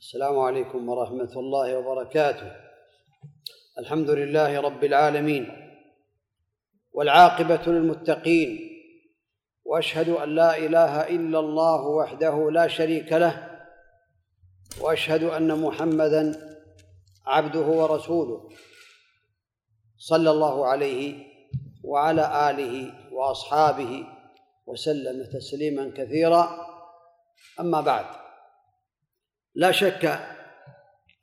السلام عليكم ورحمة الله وبركاته. الحمد لله رب العالمين والعاقبة للمتقين وأشهد أن لا إله إلا الله وحده لا شريك له وأشهد أن محمدا عبده ورسوله صلى الله عليه وعلى آله وأصحابه وسلم تسليما كثيرا. أما بعد لا شك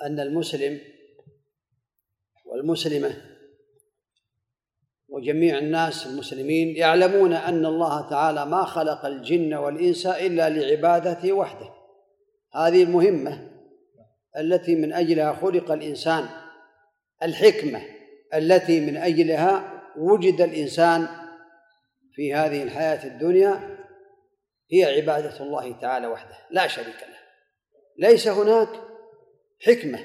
أن المسلم والمسلمة وجميع الناس المسلمين يعلمون أن الله تعالى ما خلق الجن والإنس إلا لعبادته وحده. هذه المهمة التي من أجلها خلق الإنسان الحكمة التي من أجلها وجد الإنسان في هذه الحياة الدنيا هي عبادة الله تعالى وحده لا شريك له. ليس هناك حكمة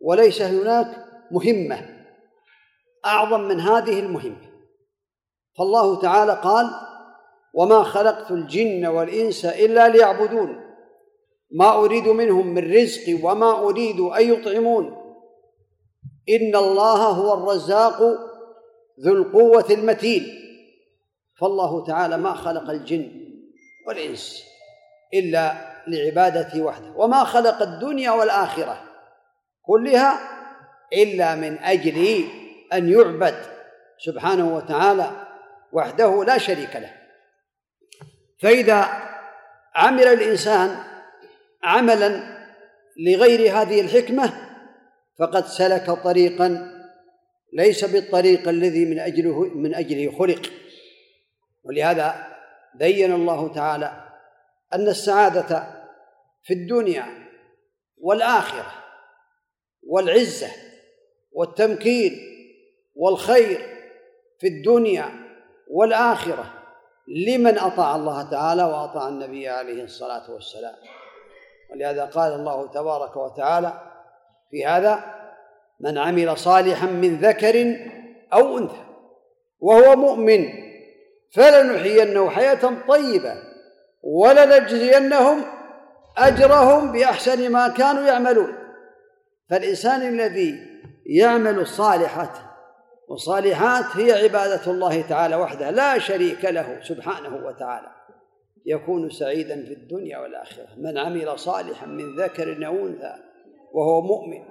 وليس هناك مهمة أعظم من هذه المهمة. فالله تعالى قال وما خلقت الجن والإنس إلا ليعبدون ما أريد منهم من رزق وما أريد أن يطعمون. إن الله هو الرزاق ذو القوة المتين. فالله تعالى ما خلق الجن والإنس إلا لعبادته وحده. وما خلق الدنيا والآخرة كلها إلا من أجل أن يعبد سبحانه وتعالى وحده لا شريك له. فإذا عمل الإنسان عملا لغير هذه الحكمة فقد سلك طريقا ليس بالطريق الذي من أجله من أجله خلق. ولهذا بين الله تعالى أن السعادة في الدنيا والآخرة والعزة والتمكين والخير في الدنيا والآخرة لمن أطاع الله تعالى وأطاع النبي عليه الصلاة والسلام. ولهذا قال الله تبارك وتعالى في هذا من عمل صالحا من ذكر أو أنثى وهو مؤمن فلنحيينه حياة طيبة ولنجزينهم أجرهم بأحسن ما كانوا يعملون. فالإنسان الذي يعمل الصالحات والصالحات هي عبادة الله تعالى وحده لا شريك له سبحانه وتعالى. يكون سعيدا في الدنيا والآخرة. من عمل صالحا من ذكر أو أنثى وهو مؤمن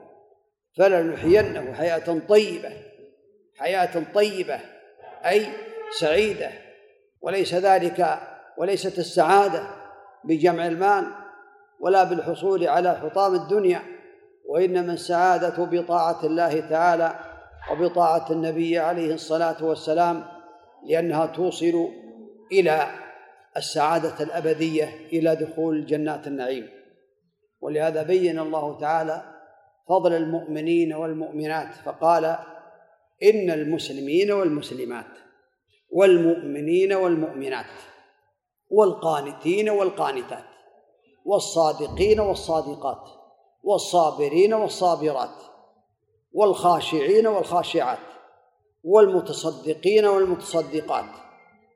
فلنحيينه حياة طيبة. حياة طيبة أي سعيدة. وليس ذلك وليست السعادة بجمع المال ولا بالحصول على حطام الدنيا وإنما السعادة بطاعة الله تعالى وبطاعة النبي عليه الصلاة والسلام لأنها توصل إلى السعادة الأبدية إلى دخول جنات النعيم. ولهذا بين الله تعالى فضل المؤمنين والمؤمنات فقال إن المسلمين والمسلمات والمؤمنين والمؤمنات. والقانتين والقانتات والصادقين والصادقات والصابرين والصابرات والخاشعين والخاشعات والمتصدقين والمتصدقات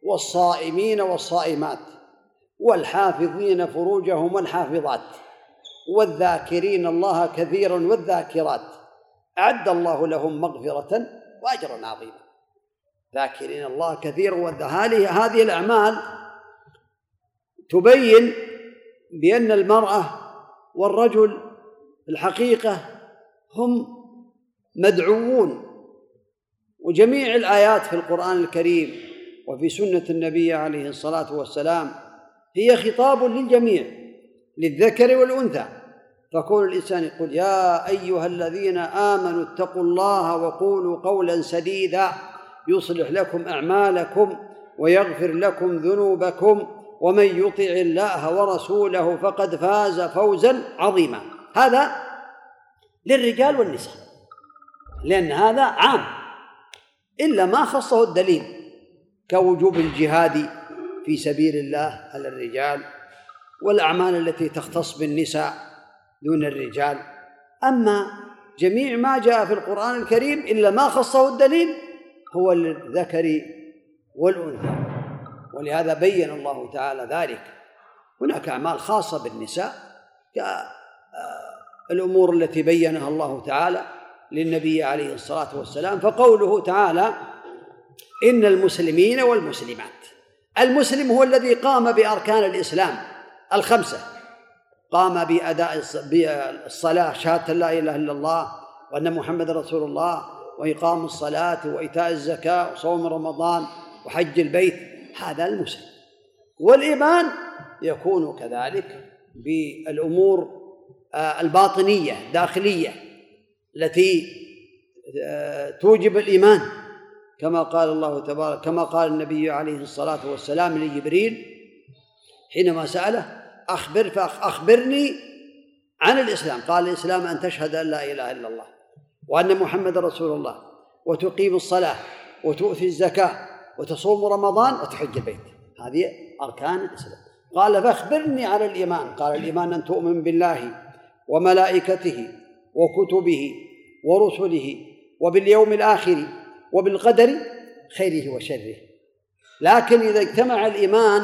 والصائمين والصائمات والحافظين فروجهم والحافظات والذاكرين الله كثيرا والذاكرات. أعد الله لهم مغفرة وأجرا عظيما. ذاكرين الله كثيرا هذه هذه الأعمال تبين بأن المرأة والرجل في الحقيقة هم مدعوون. وجميع الآيات في القرآن الكريم وفي سنة النبي عليه الصلاة والسلام هي خطاب للجميع للذكر والأنثى. فكون الإنسان يقول يا أيها الذين آمنوا اتقوا الله وقولوا قولا سديدا يصلح لكم أعمالكم ويغفر لكم ذنوبكم ومن يطع الله ورسوله فقد فاز فوزا عظيما. هذا للرجال والنساء لأن هذا عام. إلا ما خصه الدليل كوجوب الجهاد في سبيل الله على الرجال والأعمال التي تختص بالنساء دون الرجال. أما جميع ما جاء في القرآن الكريم إلا ما خصه الدليل هو للذكر والأنثى. ولهذا بين الله تعالى ذلك. هناك أعمال خاصة بالنساء الأمور التي بينها الله تعالى للنبي عليه الصلاة والسلام فقوله تعالى إن المسلمين والمسلمات. المسلم هو الذي قام بأركان الإسلام الخمسة. قام بأداء بالصلاة شهادة لا إله إلا الله وأن محمد رسول الله وإقام الصلاة وإيتاء الزكاة وصوم رمضان وحج البيت هذا المسلم. والإيمان يكون كذلك بالأمور آه، الباطنية الداخلية التي آه، توجب الإيمان. كما قال الله تبارك كما قال النبي عليه الصلاة والسلام لجبريل حينما سأله أخبر فاخبرني عن الإسلام. قال الإسلام أن تشهد أن لا إله إلا الله وأن محمد رسول الله وتقيم الصلاة وتؤتي الزكاة وتصوم رمضان وتحج البيت. هذه أركان الإسلام. قال فاخبرني على الإيمان. قال الإيمان أن تؤمن بالله وملائكته وكتبه ورسله وباليوم الآخر وبالقدر خيره وشره. لكن إذا اجتمع الإيمان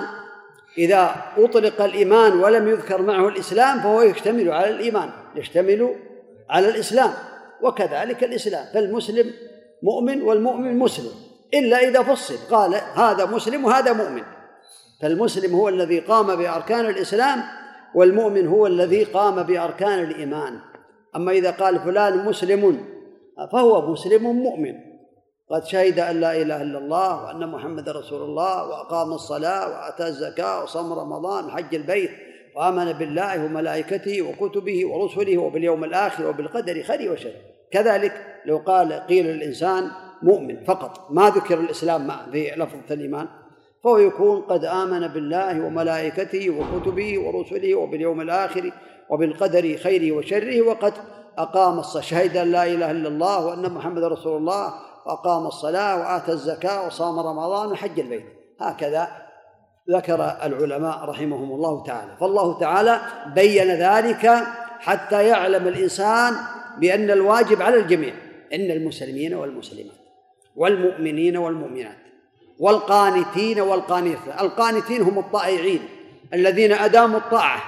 إذا أطلق الإيمان ولم يذكر معه الإسلام فهو يشتمل على الإيمان. يشتمل على الإسلام. وكذلك الإسلام. فالمسلم مؤمن والمؤمن مسلم. إلا إذا فصل. قال هذا مسلم وهذا مؤمن. فالمسلم هو الذي قام بأركان الإسلام والمؤمن هو الذي قام بأركان الإيمان. أما إذا قال فلان مسلم فهو مسلم مؤمن. قد شهد أن لا إله إلا الله وأن محمد رسول الله وأقام الصلاة وآتى الزكاة وصام رمضان وحج البيت وآمن بالله وملائكته وكتبه ورسله وباليوم الآخر وبالقدر خيره وشره كذلك لو قال قيل للإنسان مؤمن فقط ما ذكر الإسلام في لفظة الإيمان فهو يكون قد آمن بالله وملائكته وكتبه ورسله وباليوم الآخر وبالقدر خيره وشره وقد أقام الصلاة شهد أن لا إله إلا الله وأن محمد رسول الله وأقام الصلاة وآتى الزكاة وصام رمضان وحج البيت. هكذا ذكر العلماء رحمهم الله تعالى. فالله تعالى بين ذلك حتى يعلم الإنسان بأن الواجب على الجميع إن المسلمين والمسلمات. والمؤمنين والمؤمنات والقانتين والقانتات. القانتين هم الطائعين الذين أداموا الطاعة.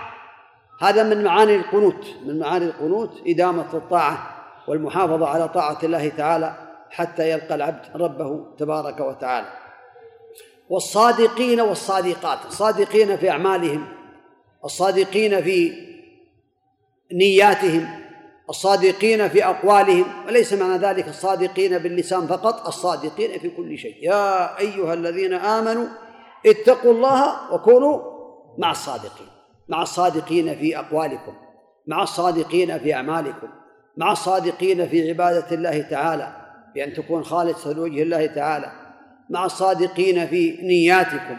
هذا من معاني القنوت من معاني القنوت إدامة الطاعة والمحافظة على طاعة الله تعالى حتى يلقى العبد ربه تبارك وتعالى. والصادقين والصادقات الصادقين في أعمالهم الصادقين في نياتهم الصادقين في أقوالهم وليس معنى ذلك الصادقين باللسان فقط الصادقين في كل شيء. يا أيها الذين آمنوا اتقوا الله وكونوا مع الصادقين مع الصادقين في أقوالكم مع الصادقين في أعمالكم مع الصادقين في عبادة الله تعالى بأن تكون خالصة لوجه الله تعالى مع الصادقين في نياتكم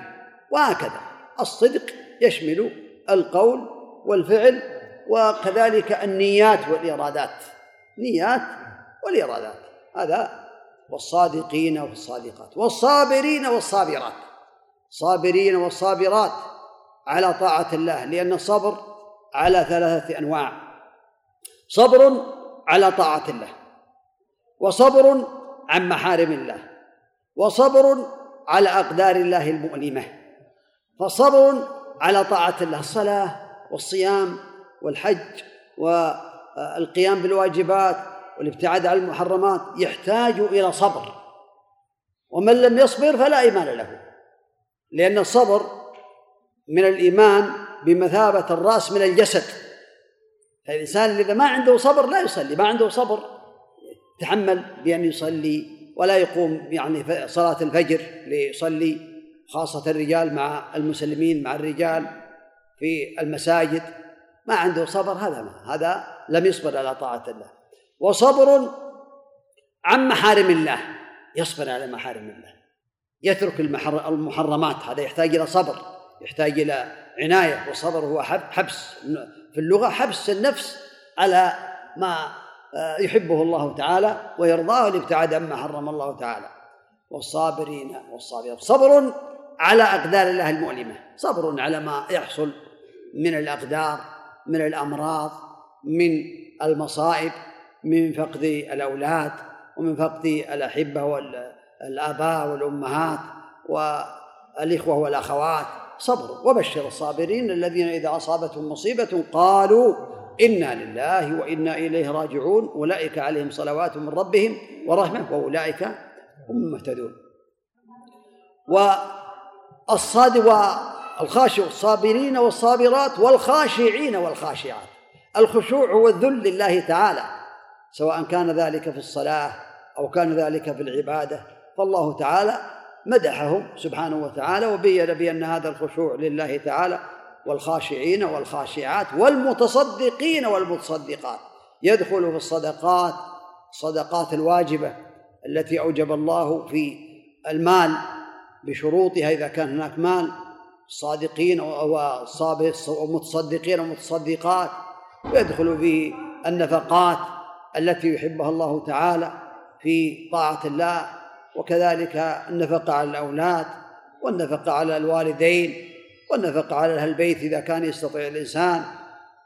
وهكذا. الصدق يشمل القول والفعل وكذلك النيات والإرادات. نيات والإرادات. هذا والصادقين والصادقات. والصابرين والصابرات. صابرين والصابرات على طاعة الله لأن الصبر على ثلاثة أنواع. صبر على طاعة الله وصبر عن محارم الله وصبر على أقدار الله المؤلمة فصبر على طاعة الله الصلاة والصيام والحج والقيام بالواجبات والابتعاد عن المحرمات يحتاج إلى صبر. ومن لم يصبر فلا إيمان له لأن الصبر من الإيمان بمثابة الرأس من الجسد. الإنسان إذا ما عنده صبر لا يصلي ما عنده صبر يتحمل بأن يصلي ولا يقوم يعني صلاة الفجر ليصلي خاصة الرجال مع المسلمين مع الرجال في المساجد. ما عنده صبر هذا ما هذا لم يصبر على طاعة الله. وصبر عن محارم الله يصبر على محارم الله. يترك المحرمات هذا يحتاج إلى صبر يحتاج إلى عناية والصبر هو حبس. في اللغة حبس النفس على ما آه، يحبه الله تعالى ويرضاه الابتعاد عما حرم الله تعالى. والصابرين والصابرين. صبر على أقدار الله المؤلمة. صبر على ما يحصل من الأقدار من الأمراض من المصائب من فقد الأولاد ومن فقد الأحبة والاباء والأمهات والإخوة والأخوات. صبر وبشر الصابرين الذين إذا أصابتهم مصيبة قالوا إنا لله وإنا إليه راجعون. أولئك عليهم صلوات من ربهم ورحمة وأولئك هم المهتدون. والصادق والخاشع الصابرين والصابرات والخاشعين والخاشعات. الخشوع هو الذل لله تعالى سواء كان ذلك في الصلاة أو كان ذلك في العبادة. فالله تعالى مدحهم سبحانه وتعالى وبين بأن هذا الخشوع لله تعالى والخاشعين والخاشعات والمتصدقين والمتصدقات. يدخل في الصدقات الصدقات الواجبة التي أوجب الله في المال بشروطها إذا كان هناك مال الصادقين ومتصدقين ومتصدقات ويدخل في النفقات التي يحبها الله تعالى في طاعة الله وكذلك النفقة على الأولاد والنفقة على الوالدين والنفقة على أهل البيت إذا كان يستطيع الإنسان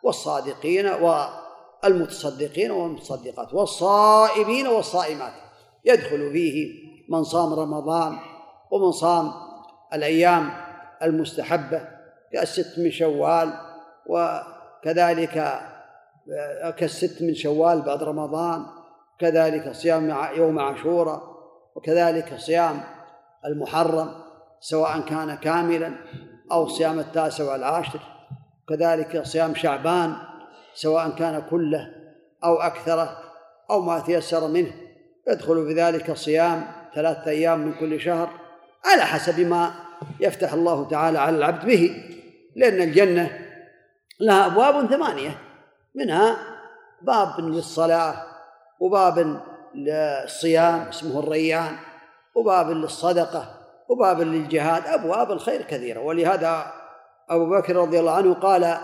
والصادقين والمتصدقين والمتصدقات والصائمين والصائمات. يدخل فيه من صام رمضان ومن صام الأيام المستحبة كالست من شوال وكذلك كالست من شوال بعد رمضان كذلك صيام يوم عاشوراء وكذلك صيام المحرم سواء كان كاملا أو صيام التاسع والعاشر كذلك صيام شعبان سواء كان كله أو أكثره أو ما تيسر منه. يدخل في ذلك صيام ثلاثة أيام من كل شهر على حسب ما يفتح الله تعالى على العبد به لأن الجنة لها أبواب ثمانية. منها باب للصلاة وباب للصيام اسمه الريان وباب للصدقة وباب للجهاد أبواب الخير كثيرة. ولهذا أبو بكر رضي الله عنه قال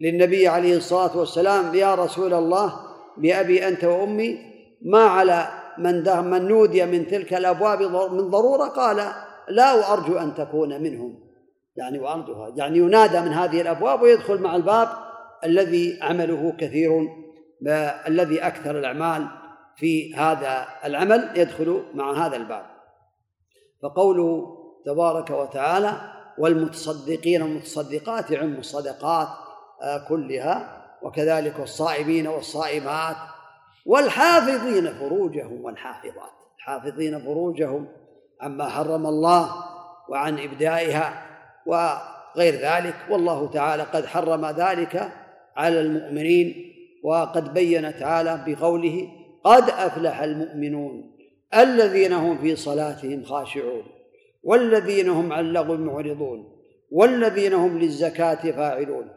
للنبي عليه الصلاة والسلام يا رسول الله بأبي أنت وأمي ما على من من نودي من تلك الأبواب من ضرورة؟ قال لا وأرجو أن تكون منهم يعني وأرجوها. يعني ينادى من هذه الأبواب ويدخل مع الباب الذي عمله كثير الذي أكثر الأعمال في هذا العمل يدخل مع هذا الباب. فقوله تبارك وتعالى والمتصدقين والمتصدقات يعم الصدقات كلها وكذلك الصائمين والصائمات والحافظين فروجهم والحافظات. الحافظين فروجهم عما حرم الله وعن إبدائها وغير ذلك والله تعالى قد حرم ذلك على المؤمنين وقد بين تعالى بقوله قد أفلح المؤمنون الذين هم في صلاتهم خاشعون والذين هم عن اللغو معرضون والذين هم للزكاة فاعلون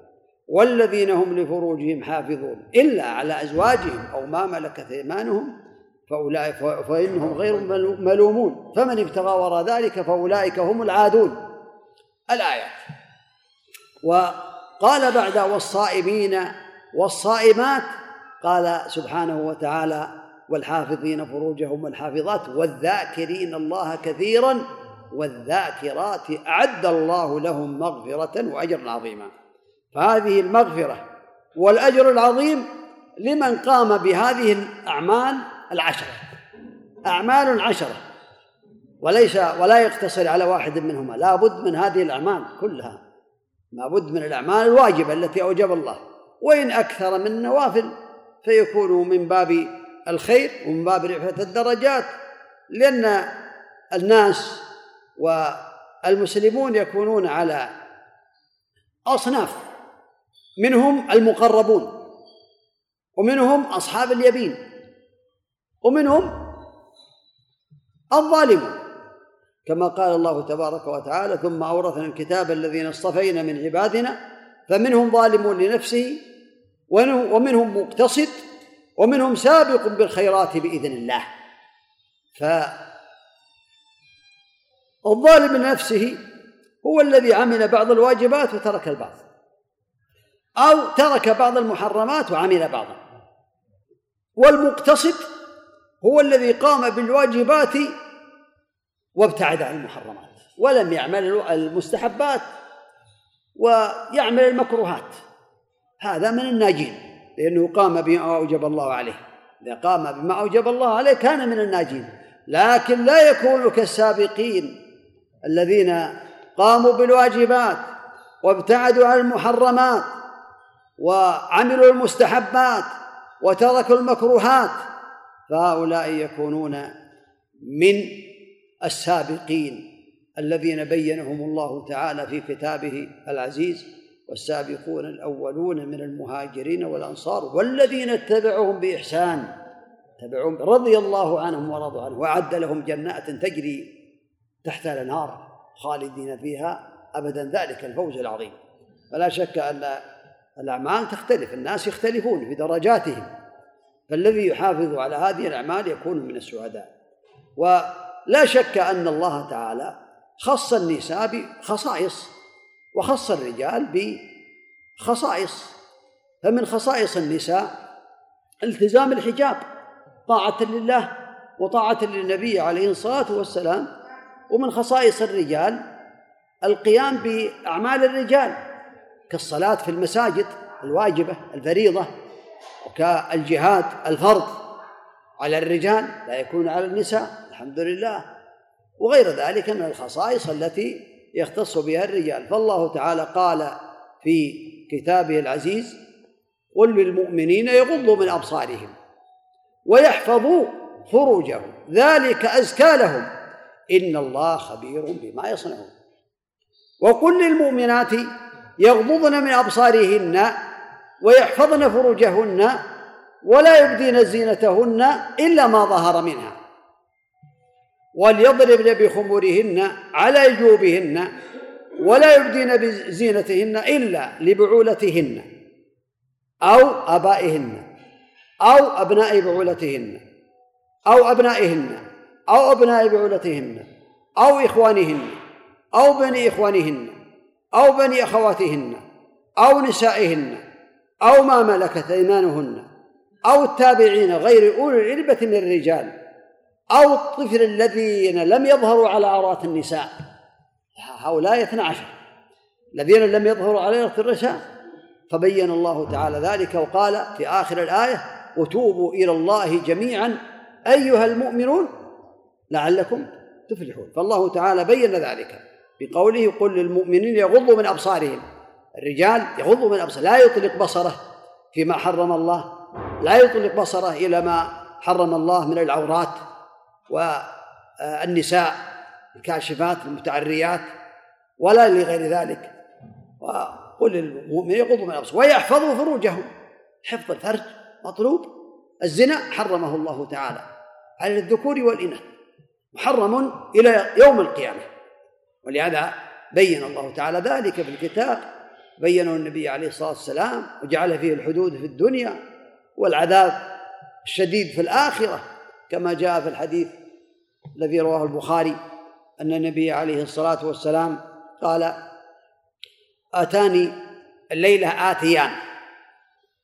والذين هم لفروجهم حافظون إلا على أزواجهم أو ما ملكت أيمانهم فأولئك فإنهم غير ملومون. فمن ابتغى وراء ذلك فأولئك هم العادون. الآيات وقال بعد والصائمين والصائمات قال سبحانه وتعالى والحافظين فروجهم والحافظات والذاكرين الله كثيرا والذاكرات أعد الله لهم مغفرة وأجرا عظيما. فهذه المغفرة والأجر العظيم لمن قام بهذه الأعمال العشرة. أعمال عشرة وليس ولا يقتصر على واحد منهما. لا بد من هذه الأعمال كلها. لا بد من الأعمال الواجبة التي أوجب الله. وإن أكثر من النوافل فيكون من باب الخير ومن باب رفعة الدرجات. لأن الناس والمسلمون يكونون على أصناف. منهم المقربون ومنهم أصحاب اليمين. ومنهم الظالمون كما قال الله تبارك وتعالى ثم أورثنا الكتاب الذين اصطفينا من عبادنا فمنهم ظالم لنفسه ومنهم مقتصد ومنهم سابق بالخيرات بإذن الله. فالظالم لنفسه هو الذي عمل بعض الواجبات وترك البعض أو ترك بعض المحرمات وعمل بعضا والمقتصد هو الذي قام بالواجبات وابتعد عن المحرمات ولم يعمل المستحبات ويعمل المكروهات. هذا من الناجين لأنه قام بما أوجب الله عليه. إذا قام بما أوجب الله عليه كان من الناجين. لكن لا يكون كالسابقين الذين قاموا بالواجبات وابتعدوا عن المحرمات وعملوا المستحبات وتركوا المكروهات فهؤلاء يكونون من السابقين الذين بينهم الله تعالى في كتابه العزيز والسابقون الأولون من المهاجرين والأنصار والذين اتبعهم بإحسان تبعهم رضي الله عنهم ورضوا عنه وأعد لهم جنات تجري تحت الأنهار خالدين فيها أبدا ذلك الفوز العظيم. فلا شك أن الأعمال تختلف الناس يختلفون في درجاتهم. فالذي يحافظ على هذه الأعمال يكون من السعداء. ولا شك أن الله تعالى خص النساء بخصائص وخص الرجال بخصائص. فمن خصائص النساء التزام الحجاب طاعة لله وطاعة للنبي عليه الصلاة والسلام. ومن خصائص الرجال القيام بأعمال الرجال كالصلاة في المساجد الواجبة الفريضة. وكالجهاد الفرض على الرجال لا يكون على النساء الحمد لله. وغير ذلك من الخصائص التي يختص بها الرجال. فالله تعالى قال في كتابه العزيز قل للمؤمنين يغضوا من أبصارهم ويحفظوا فروجهم ذلك أزكى لهم. إن الله خبير بما يصنعون. وقل للمؤمنات يغضضن من أبصارهن ويحفظن فروجهن ولا يبدين زينتهن إلا ما ظهر منها. وليضربن بخمورهن على جيوبهن ولا يبدين بزينتهن إلا لبعولتهن أو آبائهن أو أبناء بعولتهن أو أبنائهن أو أبناء بعولتهن أو إخوانهن أو بني إخوانهن أو بني أخواتهن أو نسائهن أو ما ملكت أيمانهن أو التابعين غير أولي العربة من الرجال أو الطفل الذين لم يظهروا على عورات النساء. هؤلاء اثنا عشر. الذين لم يظهروا على عورات النساء فبين الله تعالى ذلك وقال في آخر الآية وتوبوا إلى الله جميعا أيها المؤمنون لعلكم تفلحون. فالله تعالى بين ذلك بقوله قل للمؤمنين يغضوا من أبصارهم. الرجال يغضوا من أبصارهم لا يطلق بصره فيما حرم الله لا يطلق بصره إلى ما حرم الله من العورات والنساء الكاشفات المتعريات ولا لغير ذلك. وقل للمؤمن يغضوا من الابصار ويحفظوا فروجهم حفظ الفرج مطلوب الزنا حرمه الله تعالى. على الذكور والإناث محرم إلى يوم القيامة. ولهذا بين الله تعالى ذلك في الكتاب بينه النبي عليه الصلاة والسلام وجعل فيه الحدود في الدنيا والعذاب الشديد في الآخرة كما جاء في الحديث الذي رواه البخاري أن النبي عليه الصلاة والسلام قال أتاني الليلة آتيان.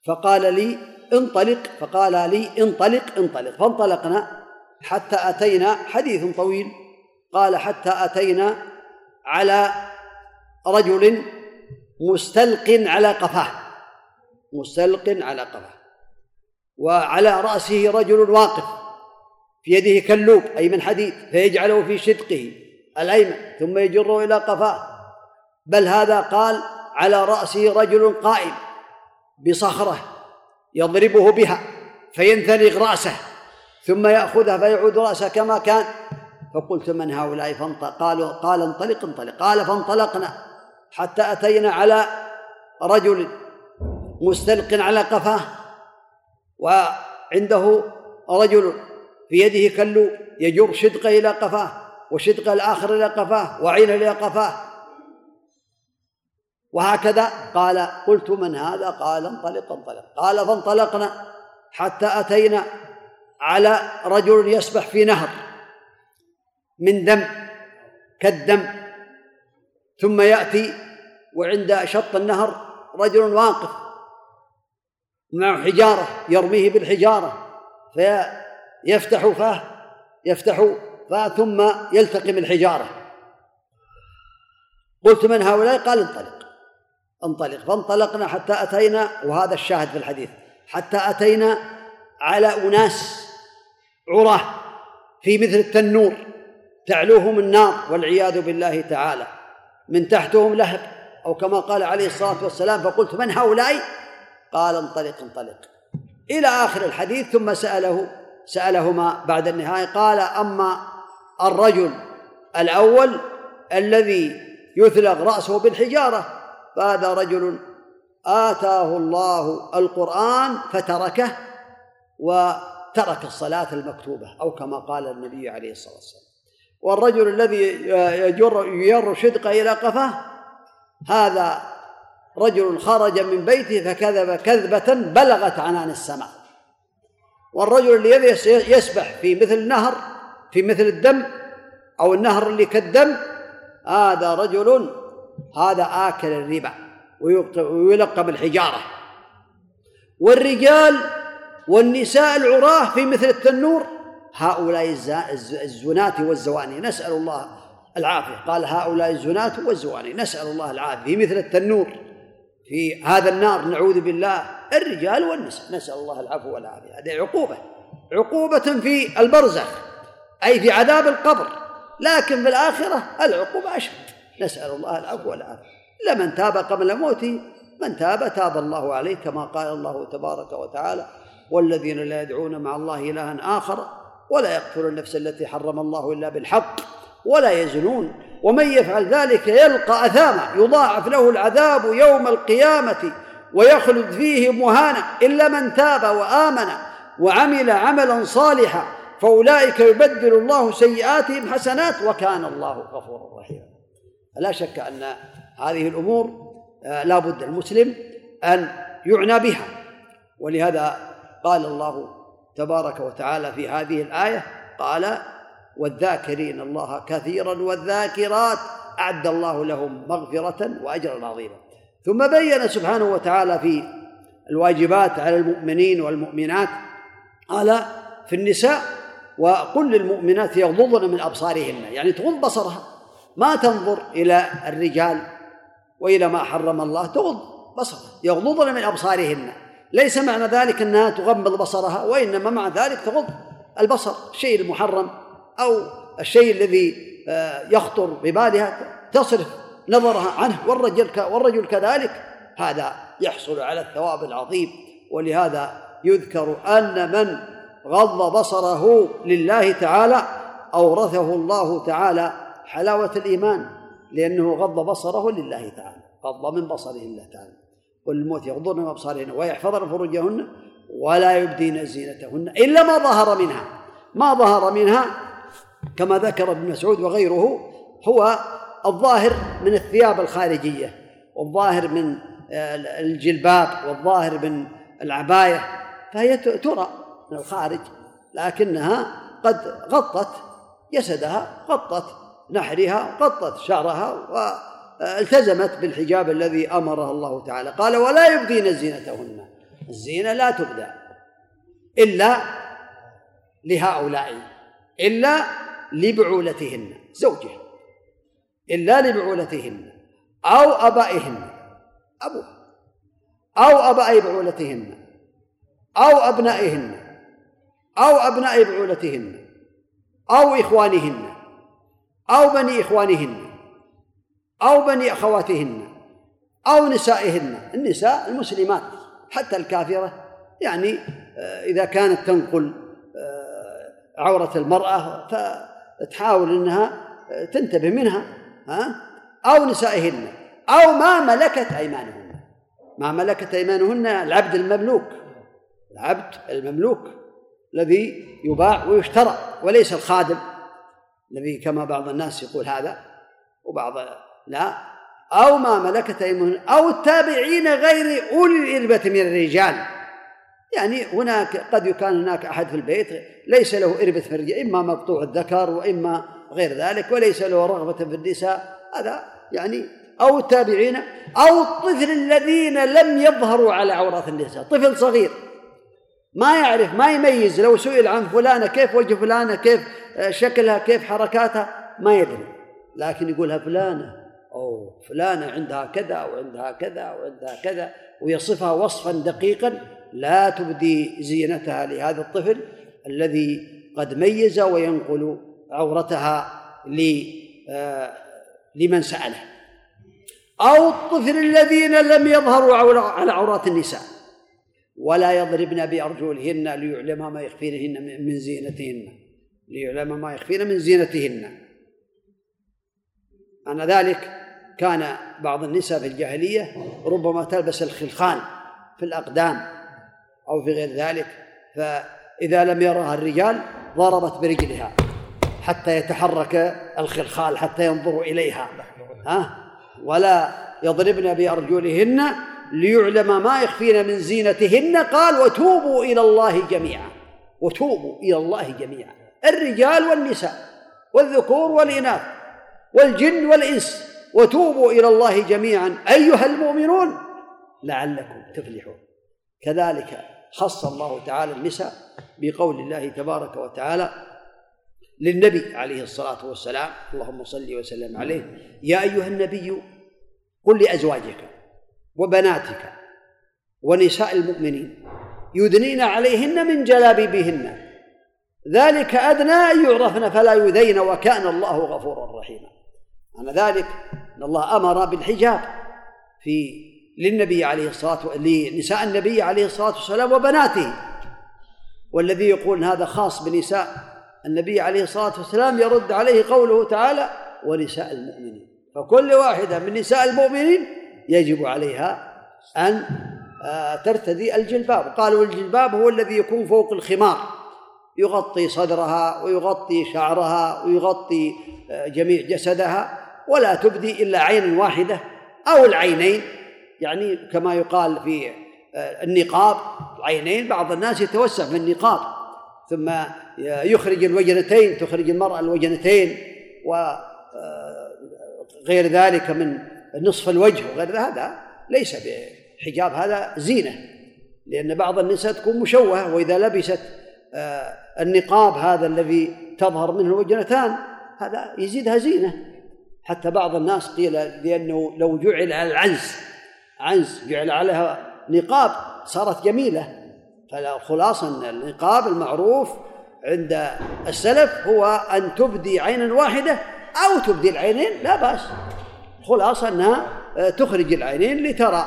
فقال لي انطلق. فقال لي انطلق انطلق. فانطلقنا حتى أتينا حديث طويل قال حتى أتينا على رجل مستلق على قفاه. مستلق على قفاه. وعلى رأسه رجل واقف. في يده كلوب أي من حديد فيجعله في شدقه الأيمن ثم يجره إلى قفاه. بل هذا قال على رأسه رجل قائم بصخرة يضربه بها فينثلق رأسه ثم يأخذها فيعود رأسه كما كان. فقلت من هؤلاء فانطلق؟ قالوا قال انطلق انطلق. قال فانطلقنا. حتى أتينا على رجل مستلق على قفاه وعنده رجل في يده كل يجر شدقه إلى قفاه وشدق الآخر إلى قفاه وعين إلى قفاه. وهكذا قال قلت من هذا؟ قال انطلق انطلق. قال فانطلقنا حتى أتينا على رجل يسبح في نهر من دم كالدم ثم يأتي وعند شط النهر رجل واقف معه حجارة يرميه بالحجارة في يفتح فاه يفتح فاه ثم يلتقم الحجارة قلت من هؤلاء؟ قال انطلق. انطلق. فانطلقنا حتى أتينا وهذا الشاهد في الحديث حتى أتينا على أناس عراه في مثل التنور تعلوهم النار والعياذ بالله تعالى. من تحتهم لهب أو كما قال عليه الصلاة والسلام فقلت من هؤلاء؟ قال انطلق انطلق. إلى آخر الحديث ثم سأله سألهما بعد النهاية قال أما الرجل الأول الذي يثلغ رأسه بالحجارة فهذا رجل آتاه الله القرآن فتركه وترك الصلاة المكتوبة أو كما قال النبي عليه الصلاة والسلام. والرجل الذي يجر يجر شدقه إلى قفاه هذا رجل خرج من بيته فكذب كذبة بلغت عنان السماء. والرجل الذي يسبح في مثل النهر في مثل الدم أو النهر اللي كالدم هذا رجل هذا آكل الربا ويلقب الحجارة. والرجال والنساء العراة في مثل التنور هؤلاء الزنات والزواني نسأل الله العافية. قال هؤلاء الزنات والزواني نسأل الله العافية. في مثل التنور في هذا النار نعوذ بالله الرجال والنساء نسأل الله العفو والعافية. هذه عقوبة عقوبة في البرزخ أي في عذاب القبر. لكن في الآخرة العقوبة أشد. نسأل الله العفو والعافية. لمن تاب قبل موته من تاب تاب الله عليه كما قال الله تبارك وتعالى والذين لا يدعون مع الله إلها آخر ولا يقتلون النفس التي حرم الله إلا بالحق ولا يزنون. ومن يفعل ذلك يلقى أثاما يضاعف له العذاب يوم القيامة ويخلد فيه مهانا. إلا من تاب وآمن وعمل عملا صالحا فأولئك يبدل الله سيئاتهم حسنات وكان الله غفورا رحيما. لا شك أن هذه الأمور آه، لا بد المسلم أن يعنى بها ولهذا قال الله تبارك وتعالى في هذه الآية قال والذاكرين الله كثيرا والذاكرات أعد الله لهم مغفرة وأجرا عظيما. ثم بين سبحانه وتعالى في الواجبات على المؤمنين والمؤمنات قال في النساء وقل للمؤمنات يغضضن من أبصارهن يعني تغض بصرها. ما تنظر إلى الرجال وإلى ما حرم الله تغض بصرها يغضضن من أبصارهن. ليس معنى ذلك أنها تغمض بصرها وإنما مع ذلك تغض البصر. الشيء المحرم أو الشيء الذي آه، يخطر ببالها تصرف نظرها عنه والرجل والرجل كذلك. هذا يحصل على الثواب العظيم ولهذا يذكر أن من غض بصره لله تعالى أورثه الله تعالى حلاوة الإيمان لأنه غض بصره لله تعالى غض من بصره الله تعالى. والموت يغضون من أبصارهن ويحفظن فروجهن ولا يبدين زينتهن إلا ما ظهر منها. ما ظهر منها كما ذكر ابن مسعود وغيره هو الظاهر من الثياب الخارجية والظاهر من الجلباب والظاهر من العباية فهي ترى من الخارج لكنها قد غطت جسدها غطت نحرها غطت شعرها والتزمت بالحجاب الذي امرها الله تعالى. قال ولا يبدين زينتهن. الزينة لا تبدى إلا لهؤلاء إلا لبعولتهن زوجه إلا لبعولتهن أو أبائهن أبوه أو أباء بعولتهن أو أبنائهن أو أبناء بعولتهن أو إخوانهن أو بني إخوانهن. أو بني أخواتهن أو نسائهن النساء المسلمات حتى الكافرة يعني آه، إذا كانت تنقل آه، عورة المرأة تحاول إنها تنتبه منها ها أو نسائهن أو ما ملكت أيمانهن. ما ملكت أيمانهن العبد المملوك العبد المملوك الذي يباع ويشترى وليس الخادم الذي كما بعض الناس يقول هذا وبعض لا. أو ما ملكت أيمانهن أو التابعين غير أولي الإربة من الرجال. يعني هناك قد يكون هناك أحد في البيت ليس له إربة في الرجال إما مقطوع الذكر وإما غير ذلك وليس له رغبة في النساء. هذا يعني أو التابعين أو الطفل الذين لم يظهروا على عورات النساء. طفل صغير ما يعرف ما يميز لو سئل عن فلانة كيف وجه فلانة كيف شكلها كيف حركاتها ما يدري. لكن يقولها فلانة أو فلانة عندها كذا وعندها كذا وعندها كذا ويصفها وصفا دقيقا لا تبدي زينتها لهذا الطفل الذي قد ميز وينقل عورتها آه، لمن سأله. أو الطفل الذين لم يظهروا على عورات النساء. ولا يضربن بأرجلهن ليعلم ما يخفينهن من زينتهن. ليعلم ما يخفين من زينتهن. أن ذلك كان بعض النساء في الجاهلية ربما تلبس الخلخال في الأقدام أو في غير ذلك فإذا لم يرها الرجال ضربت برجلها حتى يتحرك الخلخال حتى ينظروا إليها ها؟ ولا يضربن بأرجلهن ليعلم ما يخفين من زينتهن قال وتوبوا إلى الله جميعا وتوبوا إلى الله جميعا. الرجال والنساء والذكور والإناث والجن والإنس وتوبوا إلى الله جميعا. أيها المؤمنون لعلكم تفلحون. كذلك خص الله تعالى النساء بقول الله تبارك وتعالى للنبي عليه الصلاة والسلام اللهم صل وسلم عليه يا أيها النبي قل لأزواجك وبناتك ونساء المؤمنين يدنين عليهن من جلابيبهن. ذلك أدنى أن يعرفن فلا يذين وكان الله غفورا رحيما. أن ذلك أن الله أمر بالحجاب في للنبي عليه الصلاة لنساء النبي عليه الصلاة والسلام وبناته. والذي يقول هذا خاص بنساء النبي عليه الصلاة والسلام يرد عليه قوله تعالى ونساء المؤمنين فكل واحدة من نساء المؤمنين يجب عليها أن آه، ترتدي الجلباب. قالوا الجلباب هو الذي يكون فوق الخمار. يغطي صدرها ويغطي شعرها ويغطي آه، جميع جسدها. ولا تبدي إلا عين واحدة أو العينين. يعني كما يقال في آه، النقاب العينين بعض الناس يتوسع في النقاب. ثم يخرج الوجنتين تخرج المرأة الوجنتين وغير آه، ذلك من نصف الوجه وغير هذا ليس بحجاب هذا زينة. لأن بعض النساء تكون مشوهة وإذا لبست آه، النقاب هذا الذي تظهر منه الوجنتان هذا يزيدها زينة. حتى بعض الناس قيل لأنه لو جعل على العنز عنز جعل عليها نقاب صارت جميلة. فالخلاصة أن النقاب المعروف عند السلف هو أن تبدي عينا واحدة أو تبدي العينين لا بأس. خلاصة أنها تخرج العينين لترى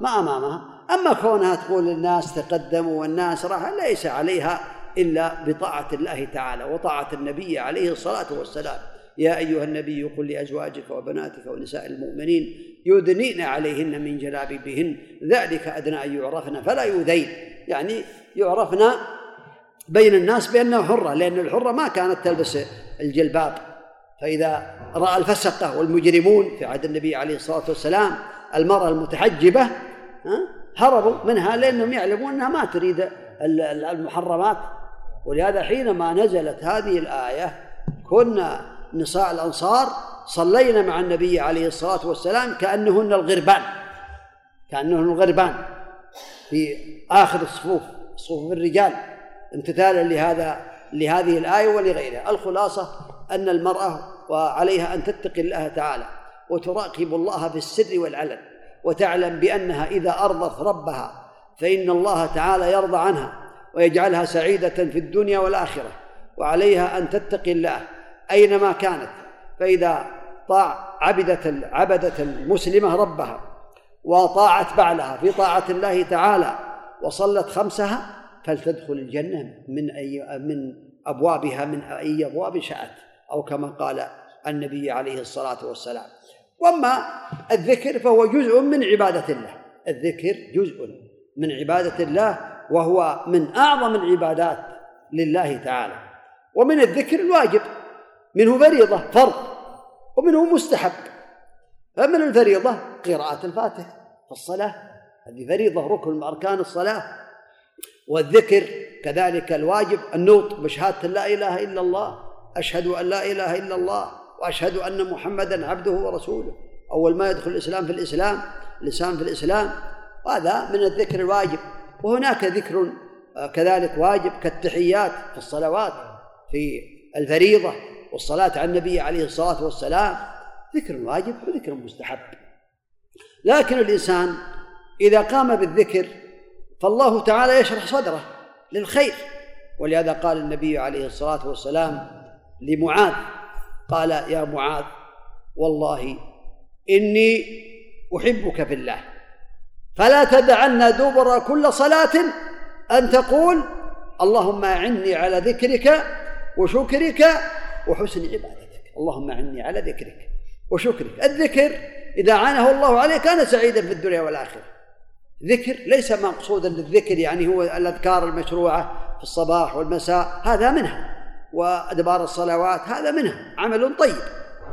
ما أمامها. أما كونها تقول للناس تقدموا والناس راح ليس عليها إلا بطاعة الله تعالى وطاعة النبي عليه الصلاة والسلام. يا أيها النبي قل لأزواجك وبناتك ونساء المؤمنين يدنين عليهن من جلابيبهن ذلك أدنى أن يعرفن فلا يؤذين. يعني يعرفن بين الناس بأنها حرة لأن الحرة ما كانت تلبس الجلباب. فإذا رأى الفسقة والمجرمون في عهد النبي عليه الصلاة والسلام المرأة المتحجبة هربوا منها لأنهم يعلمون أنها ما تريد المحرمات. ولهذا حينما نزلت هذه الآية كنا نساء الأنصار صلينا مع النبي عليه الصلاة والسلام كأنهن الغربان كأنهن الغربان في آخر الصفوف صفوف الرجال امتثالا لهذا لهذه الآية ولغيرها. الخلاصة أن المرأة وعليها أن تتقي الله تعالى وتراقب الله في السر والعلن وتعلم بأنها إذا أرضت ربها فإن الله تعالى يرضى عنها ويجعلها سعيدة في الدنيا والآخرة وعليها أن تتقي الله. أينما كانت. فإذا طاع عبدت عبدت المسلمة ربها وطاعت بعلها في طاعة الله تعالى وصلت خمسها فلتدخل الجنة من أي من أبوابها من أي أبواب شاءت أو كما قال النبي عليه الصلاة والسلام. وأما الذكر فهو جزء من عبادة الله. الذكر جزء من عبادة الله وهو من أعظم العبادات لله تعالى. ومن الذكر الواجب منه فريضة فرض. ومنه مستحب. فمن الفريضة قراءة الفاتحة في الصلاة هذه فريضة ركن من أركان الصلاة. والذكر كذلك الواجب النطق بشهادة لا إله إلا الله أشهد أن لا إله إلا الله وأشهد أن محمدا عبده ورسوله. أول ما يدخل الإسلام في الإسلام لسان في الإسلام. وهذا من الذكر الواجب. وهناك ذكر كذلك واجب كالتحيات في الصلوات في الفريضة. والصلاة على النبي عليه الصلاة والسلام ذكر واجب وذكر مستحب. لكن الإنسان إذا قام بالذكر فالله تعالى يشرح صدره للخير. ولهذا قال النبي عليه الصلاة والسلام لمعاذ قال يا معاذ والله إني أحبك في الله. فلا تدعن دبر كل صلاة أن تقول اللهم أعني على ذكرك وشكرك وحسن عبادتك. اللهم أعني على ذكرك وشكرك. الذكر إذا عانه الله عليه كان سعيدا في الدنيا والآخرة. ذكر ليس مقصودا للذكر يعني هو الأذكار المشروعة في الصباح والمساء هذا منها. وأدبار الصلوات هذا منها. عمل طيب.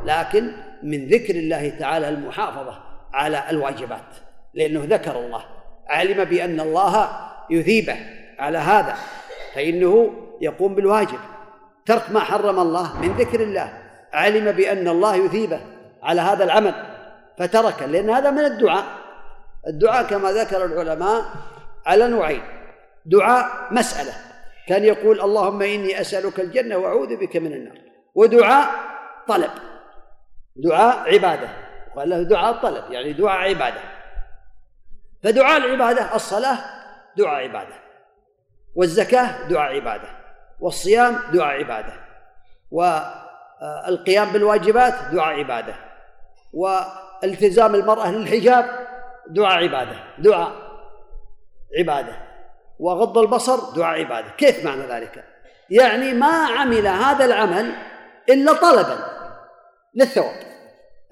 لكن من ذكر الله تعالى المحافظة على الواجبات لأنه ذكر الله. علم بأن الله يثيبه على هذا فإنه يقوم بالواجب. ترك ما حرم الله من ذكر الله. علم بأن الله يثيبه على هذا العمل فترك لأن هذا من الدعاء. الدعاء كما ذكر العلماء على نوعين. دعاء مسألة. كان يقول اللهم إني أسألك الجنة وأعوذ بك من النار. ودعاء طلب. دعاء عبادة. قال له دعاء طلب يعني دعاء عبادة. فدعاء العبادة الصلاة دعاء عبادة. والزكاة دعاء عبادة. والصيام دعاء عبادة والقيام بالواجبات دعاء عبادة والتزام المرأة للحجاب دعاء عبادة دعاء عبادة وغض البصر دعاء عبادة. كيف معنى ذلك؟ يعني ما عمل هذا العمل إلا طلبا للثواب.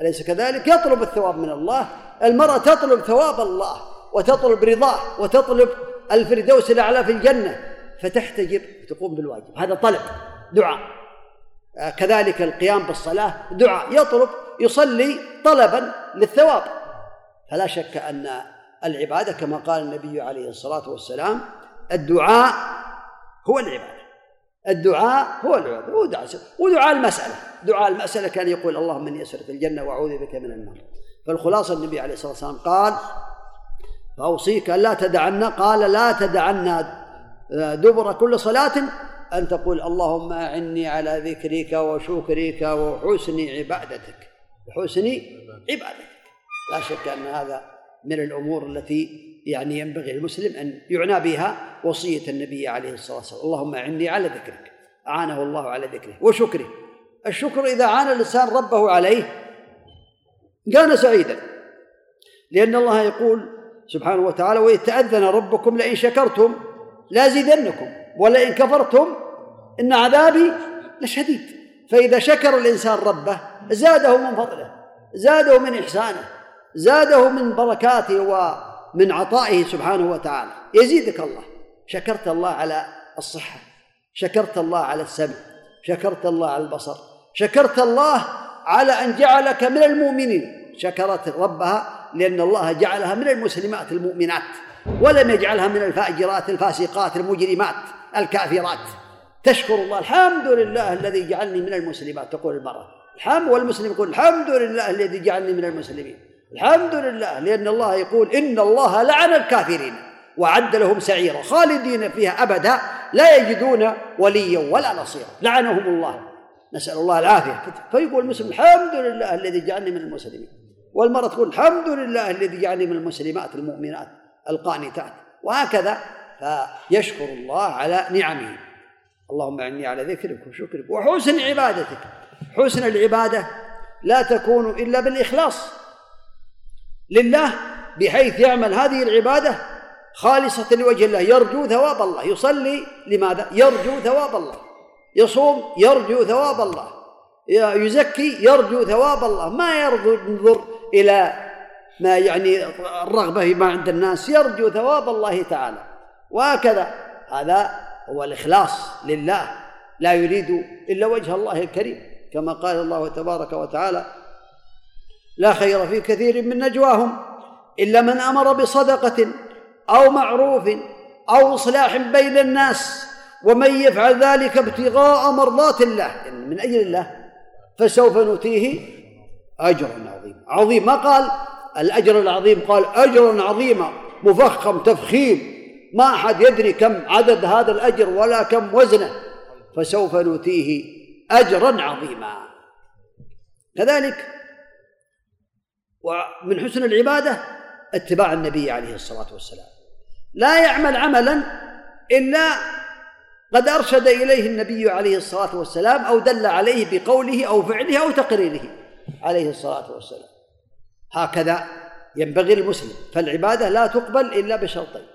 أليس كذلك؟ يطلب الثواب من الله المرأة تطلب ثواب الله وتطلب رضاه وتطلب الفردوس الأعلى في الجنة فتحتجب تقوم بالواجب. هذا طلب دعاء. كذلك القيام بالصلاة دعاء. يطلب يصلي طلبا للثواب. فلا شك أن العبادة كما قال النبي عليه الصلاة والسلام الدعاء هو العبادة. الدعاء هو العبادة. هو دعاء. ودعاء المسألة. دعاء المسألة كان يقول اللهم إني أسألك الجنة وأعوذ بك من النار. فالخلاصة النبي عليه الصلاة والسلام قال فأوصيك لا تدعنا قال لا تدعنا دبر كل صلاة أن تقول اللهم أعني على ذكرك وشكرك وحسن عبادتك. وحسن عبادتك. لا شك أن هذا من الأمور التي يعني ينبغي المسلم أن يعنى بها وصية النبي عليه الصلاة والسلام. اللهم أعني على ذكرك. أعانه الله على ذكره. وشكره. الشكر إذا عان الإنسان ربه عليه كان سعيدا. لأن الله يقول سبحانه وتعالى وإذ تأذن ربكم لئن شكرتم لازيدنكم. ولئن كفرتم إن عذابي لشديد. فإذا شكر الإنسان ربه زاده من فضله زاده من إحسانه زاده من بركاته ومن عطائه سبحانه وتعالى. يزيدك الله. شكرت الله على الصحة شكرت الله على السمع شكرت الله على البصر شكرت الله على أن جعلك من المؤمنين. شكرت ربها لأن الله جعلها من المسلمات المؤمنات. ولم يجعلها من الفاجرات الفاسقات المجرمات الكافرات. تشكر الله الحمد لله الذي جعلني من المسلمات. تقول المرأة الحمد والمسلم يقول الحمد لله الذي جعلني من المسلمين. الحمد لله لأن الله يقول إن الله لعن الكافرين وعد لهم سعيرا خالدين فيها أبدا لا يجدون وليا ولا نصيرا. لعنهم الله. نسأل الله العافية. فيقول المسلم الحمد لله الذي جعلني من المسلمين. والمرأة تقول الحمد لله الذي جعلني من المسلمات المؤمنات. القانتات وهكذا فيشكر الله على نعمه. اللهم اعني على ذكرك وشكرك وحسن عبادتك. حسن العبادة لا تكون إلا بالإخلاص لله بحيث يعمل هذه العبادة خالصة لوجه الله. يرجو ثواب الله. يصلي لماذا؟ يرجو ثواب الله. يصوم يرجو ثواب الله. يزكي يرجو ثواب الله. ما ينظر إلى ما يعني الرغبة ما عند الناس يرجو ثواب الله تعالى. وهكذا هذا هو الإخلاص لله. لا يريد إلا وجه الله الكريم. كما قال الله تبارك وتعالى لا خير في كثير من نجواهم إلا من أمر بصدقة أو معروف أو إصلاح بين الناس ومن يفعل ذلك ابتغاء مرضات الله. من أجل الله فسوف نؤتيه أجرا عظيما. عظيم ما قال؟ الأجر العظيم. قال اجرا عظيما مفخم تفخيم. ما أحد يدري كم عدد هذا الأجر ولا كم وزنه. فسوف نؤتيه أجرا عظيما. كذلك ومن حسن العبادة اتباع النبي عليه الصلاة والسلام. لا يعمل عملا إلا قد أرشد إليه النبي عليه الصلاة والسلام أو دل عليه بقوله أو فعله أو تقريره عليه الصلاة والسلام. هكذا ينبغي للمسلم. فالعبادة لا تقبل إلا بشرطين.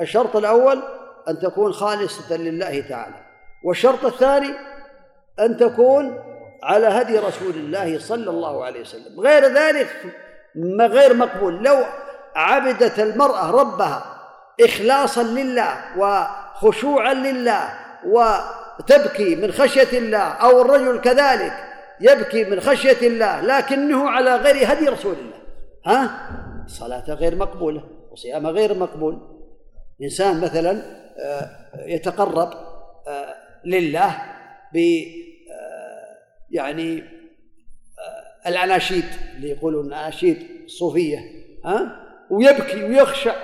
الشرط الأول أن تكون خالصة لله تعالى والشرط الثاني أن تكون على هدي رسول الله صلى الله عليه وسلم. غير ذلك غير مقبول. لو عبدت المرأة ربها إخلاصا لله وخشوعا لله وتبكي من خشية الله أو الرجل كذلك يبكي من خشية الله لكنه على غير هدي رسول الله. ها؟ صلاة غير مقبولة وصيامه غير مقبول. إنسان مثلا آه، يتقرب آه، لله ب آه، يعني الأناشيد اللي يقولون الأناشيد الصوفية ها؟ ويبكي ويخشع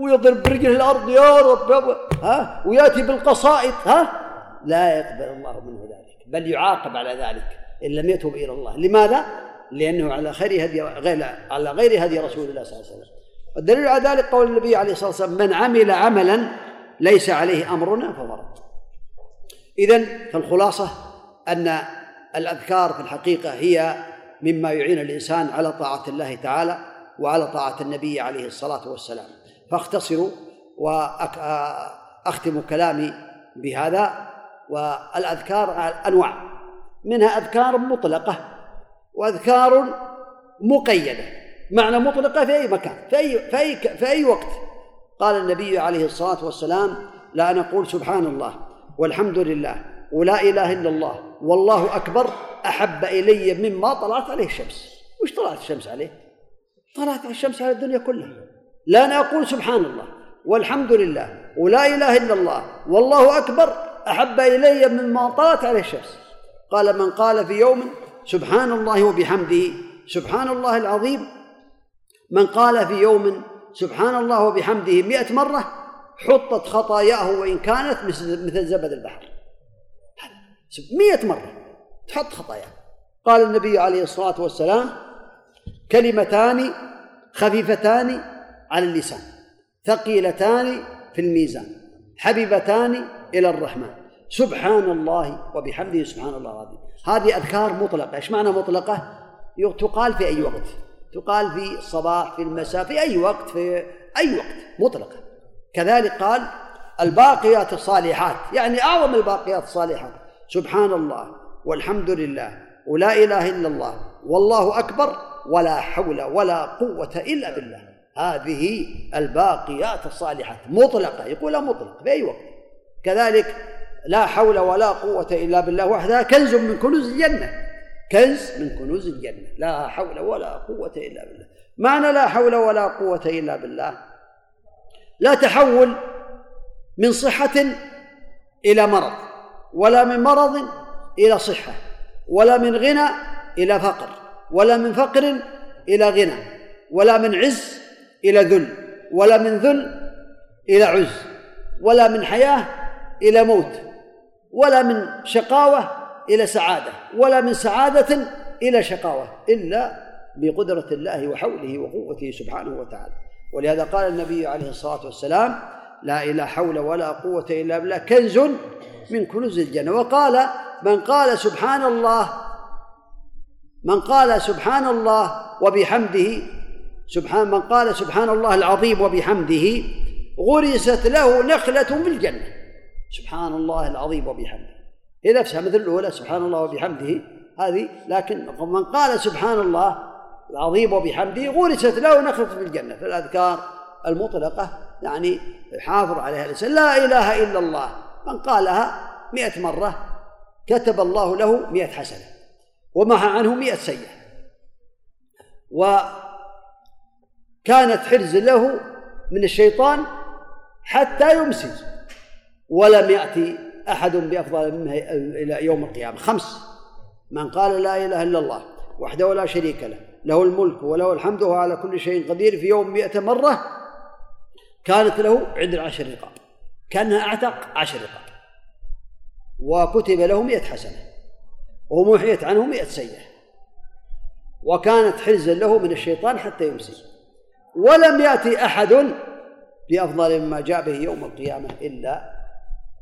ويضرب برجله الأرض يا رب. ها؟ ويأتي بالقصائد ها؟ لا يقبل الله منه ذلك بل يعاقب على ذلك. إن لم يتوب إلى الله. لماذا؟ لأنه على خير هدي غير على غير هدي رسول الله صلى الله عليه وسلم. والدليل على ذلك قول النبي عليه الصلاة والسلام من عمل عملا ليس عليه أمرنا فهو رد. إذن فالخلاصة أن الأذكار في الحقيقة هي مما يعين الإنسان على طاعة الله تعالى وعلى طاعة النبي عليه الصلاة والسلام. فاختصروا وأختم كلامي بهذا. والأذكار أنواع. منها أذكار مطلقة وأذكار مقيدة. معنى مطلقة في أي مكان في أي, في أي, في أي وقت. قال النبي عليه الصلاة والسلام لا نقول سبحان الله والحمد لله ولا إله إلا الله والله أكبر أحب إلي مما طلعت عليه الشمس. وش طلعت الشمس عليه؟ طلعت الشمس على الدنيا كلها. لا أنا أقول سبحان الله والحمد لله ولا إله إلا الله والله أكبر أحب إلي مما طلعت عليه الشمس. قال من قال في يوم سبحان الله وبحمده سبحان الله العظيم. من قال في يوم سبحان الله وبحمده مئة مرة حطت خطاياه وإن كانت مثل زبد البحر. مئة مرة تحط خطاياه. قال النبي عليه الصلاة والسلام كلمتان خفيفتان على اللسان ثقيلتان في الميزان حبيبتان إلى الرحمن. سبحان الله وبحمده سبحان الله العظيم. هذه أذكار مطلقة. إيش معنى مطلقة؟ تقال في أي وقت. تقال في الصباح في المساء في أي وقت في أي وقت. مطلقة. كذلك قال الباقيات الصالحات. يعني أعظم الباقيات الصالحات. سبحان الله والحمد لله. ولا إله إلا الله. والله أكبر. ولا حول ولا قوة إلا بالله. هذه الباقيات الصالحات. مطلقة. يقولها مطلق في أي وقت. كذلك لا حول ولا قوة إلا بالله وحدها كنز من كنوز الجنة. كنز من كنوز الجنة. لا حول ولا قوة إلا بالله. معنى لا حول ولا قوة إلا بالله؟ لا تحول من صحة إلى مرض ولا من مرض إلى صحة ولا من غنى إلى فقر ولا من فقر إلى غنى ولا من عز إلى ذل ولا من ذل إلى عز ولا من حياة إلى موت. ولا من شقاوة إلى سعادة ولا من سعادة إلى شقاوة إلا بقدرة الله وحوله وقوته سبحانه وتعالى. ولهذا قال النبي عليه الصلاة والسلام لا إله حول ولا قوة إلا بالله. كنز من كنوز الجنة. وقال من قال سبحان الله من قال سبحان الله وبحمده سبحان من قال سبحان الله العظيم وبحمده غرست له نخلة في الجنة. سبحان الله العظيم وبحمده. هي نفسها مثل الأولى سبحان الله وبحمده. هذه لكن من قال سبحان الله العظيم وبحمده غرست له نخلة في الجنة. في الأذكار المطلقة يعني حافظ عليها. الإنسان لا إله إلا الله. من قالها مئة مرة كتب الله له مئة حسنة ومحى عنه مئة سيئة. وكانت حرز له من الشيطان حتى يمسي ولم يأتي أحد بأفضل منه إلى يوم القيامة. خمس. من قال لا إله إلا الله وحده لا شريك له له الملك وله الحمد وهو على كل شيء قدير في يوم مئة مرة كانت له عند عشر رقاب كأنها أعتق عشر رقاب. وكتب له مئة حسنة ومحيت عنه مئة سيئة. وكانت حرزا له من الشيطان حتى يمسي ولم يأتي أحد بأفضل مما جاء به يوم القيامة إلا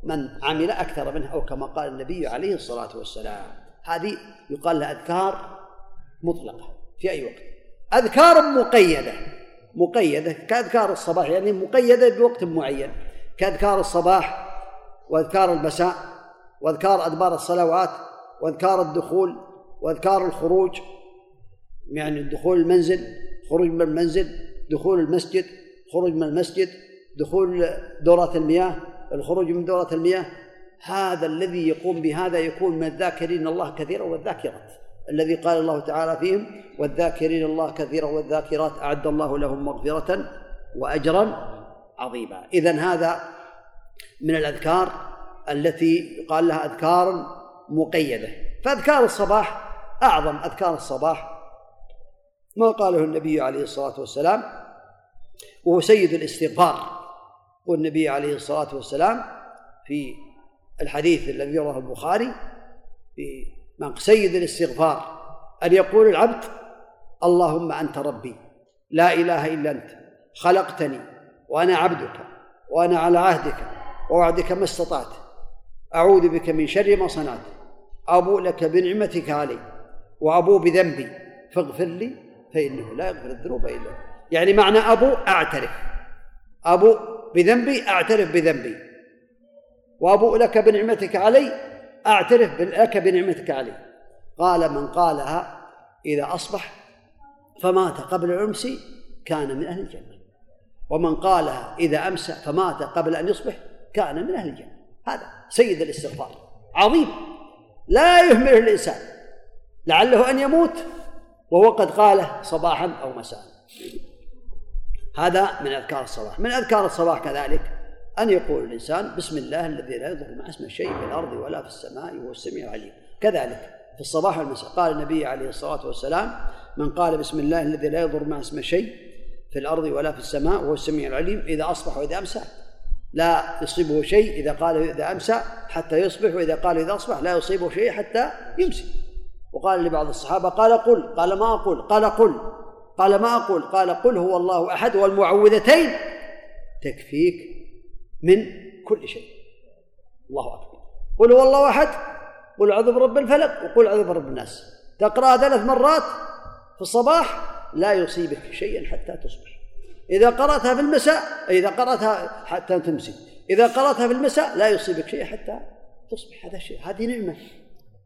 من عمل أكثر منه أو كما قال النبي عليه الصلاة والسلام. هذه يقال لها أذكار مطلقة في أي وقت. أذكار مقيدة. مقيدة كأذكار الصباح يعني مقيدة بوقت معين. كأذكار الصباح وأذكار المساء وأذكار أدبار الصلوات وأذكار الدخول وأذكار الخروج. يعني دخول المنزل خروج من المنزل دخول المسجد خروج من المسجد دخول دورات المياه. الخروج من دورات المياه هذا الذي يقوم بهذا يكون من الذاكرين الله كثيرا والذاكرات. الذي قال الله تعالى فيهم والذاكرين الله كثيرا والذاكرات أعد الله لهم مغفرة وأجرا عظيما. إذا هذا من الأذكار التي يقال لها أذكار مقيدة. فأذكار الصباح أعظم أذكار الصباح ما قاله النبي عليه الصلاة والسلام وهو سيد الاستغفار. والنبي عليه الصلاة والسلام في الحديث الذي رواه البخاري في سيد الاستغفار أن يقول العبد اللهم أنت ربي لا إله إلا أنت خلقتني وأنا عبدك وأنا على عهدك ووعدك ما استطعت أعوذ بك من شر ما صنعت أبوء لك بنعمتك علي وأبوء بذنبي فاغفر لي فإنه لا يغفر الذنوب إلا يعني معنى أبو أعترف. أبو بذنبي أعترف بذنبي. وأبوء لك بنعمتك علي أعترف لك بنعمتك علي. قال من قالها إذا أصبح فمات قبل الأمس كان من أهل الجنة. ومن قالها إذا أمسى فمات قبل أن يصبح كان من أهل الجنة. هذا سيد الاستغفار. عظيم. لا يهمله الإنسان. لعله أن يموت وهو قد قاله صباحا أو مساء. هذا من أذكار الصباح من أذكار الصباح كذلك أن يقول الإنسان بسم الله الذي لا يضر مع اسمه شيء في الأرض ولا في السماء وهو السميع العليم. كذلك في الصباح والمساء. قال النبي عليه الصلاة والسلام من قال بسم الله الذي لا يضر مع اسمه شيء في الأرض ولا في السماء وهو السميع العليم إذا أصبح وإذا أمسى. لا يصيبه شيء إذا قال إذا أمسى حتى يصبح وإذا قال إذا أصبح. لا يصيبه شيء حتى يمسي. وقال لبعض الصحابة قال قل قال ما أقول؟ قال قل. قال ما أقول؟ قال قل هو الله أحد والمعوذتين. تكفيك من كل شيء. الله أكبر. قل هو الله أحد قل أعوذ برب الفلق وقل أعوذ برب الناس. تقرأ ثلاث مرات في الصباح لا يصيبك شيئا حتى تصبح. إذا قرأتها في المساء إذا قرأتها حتى تمسي. إذا قرأتها في المساء لا يصيبك شيء حتى تصبح. هذا شيء هذه نعمة.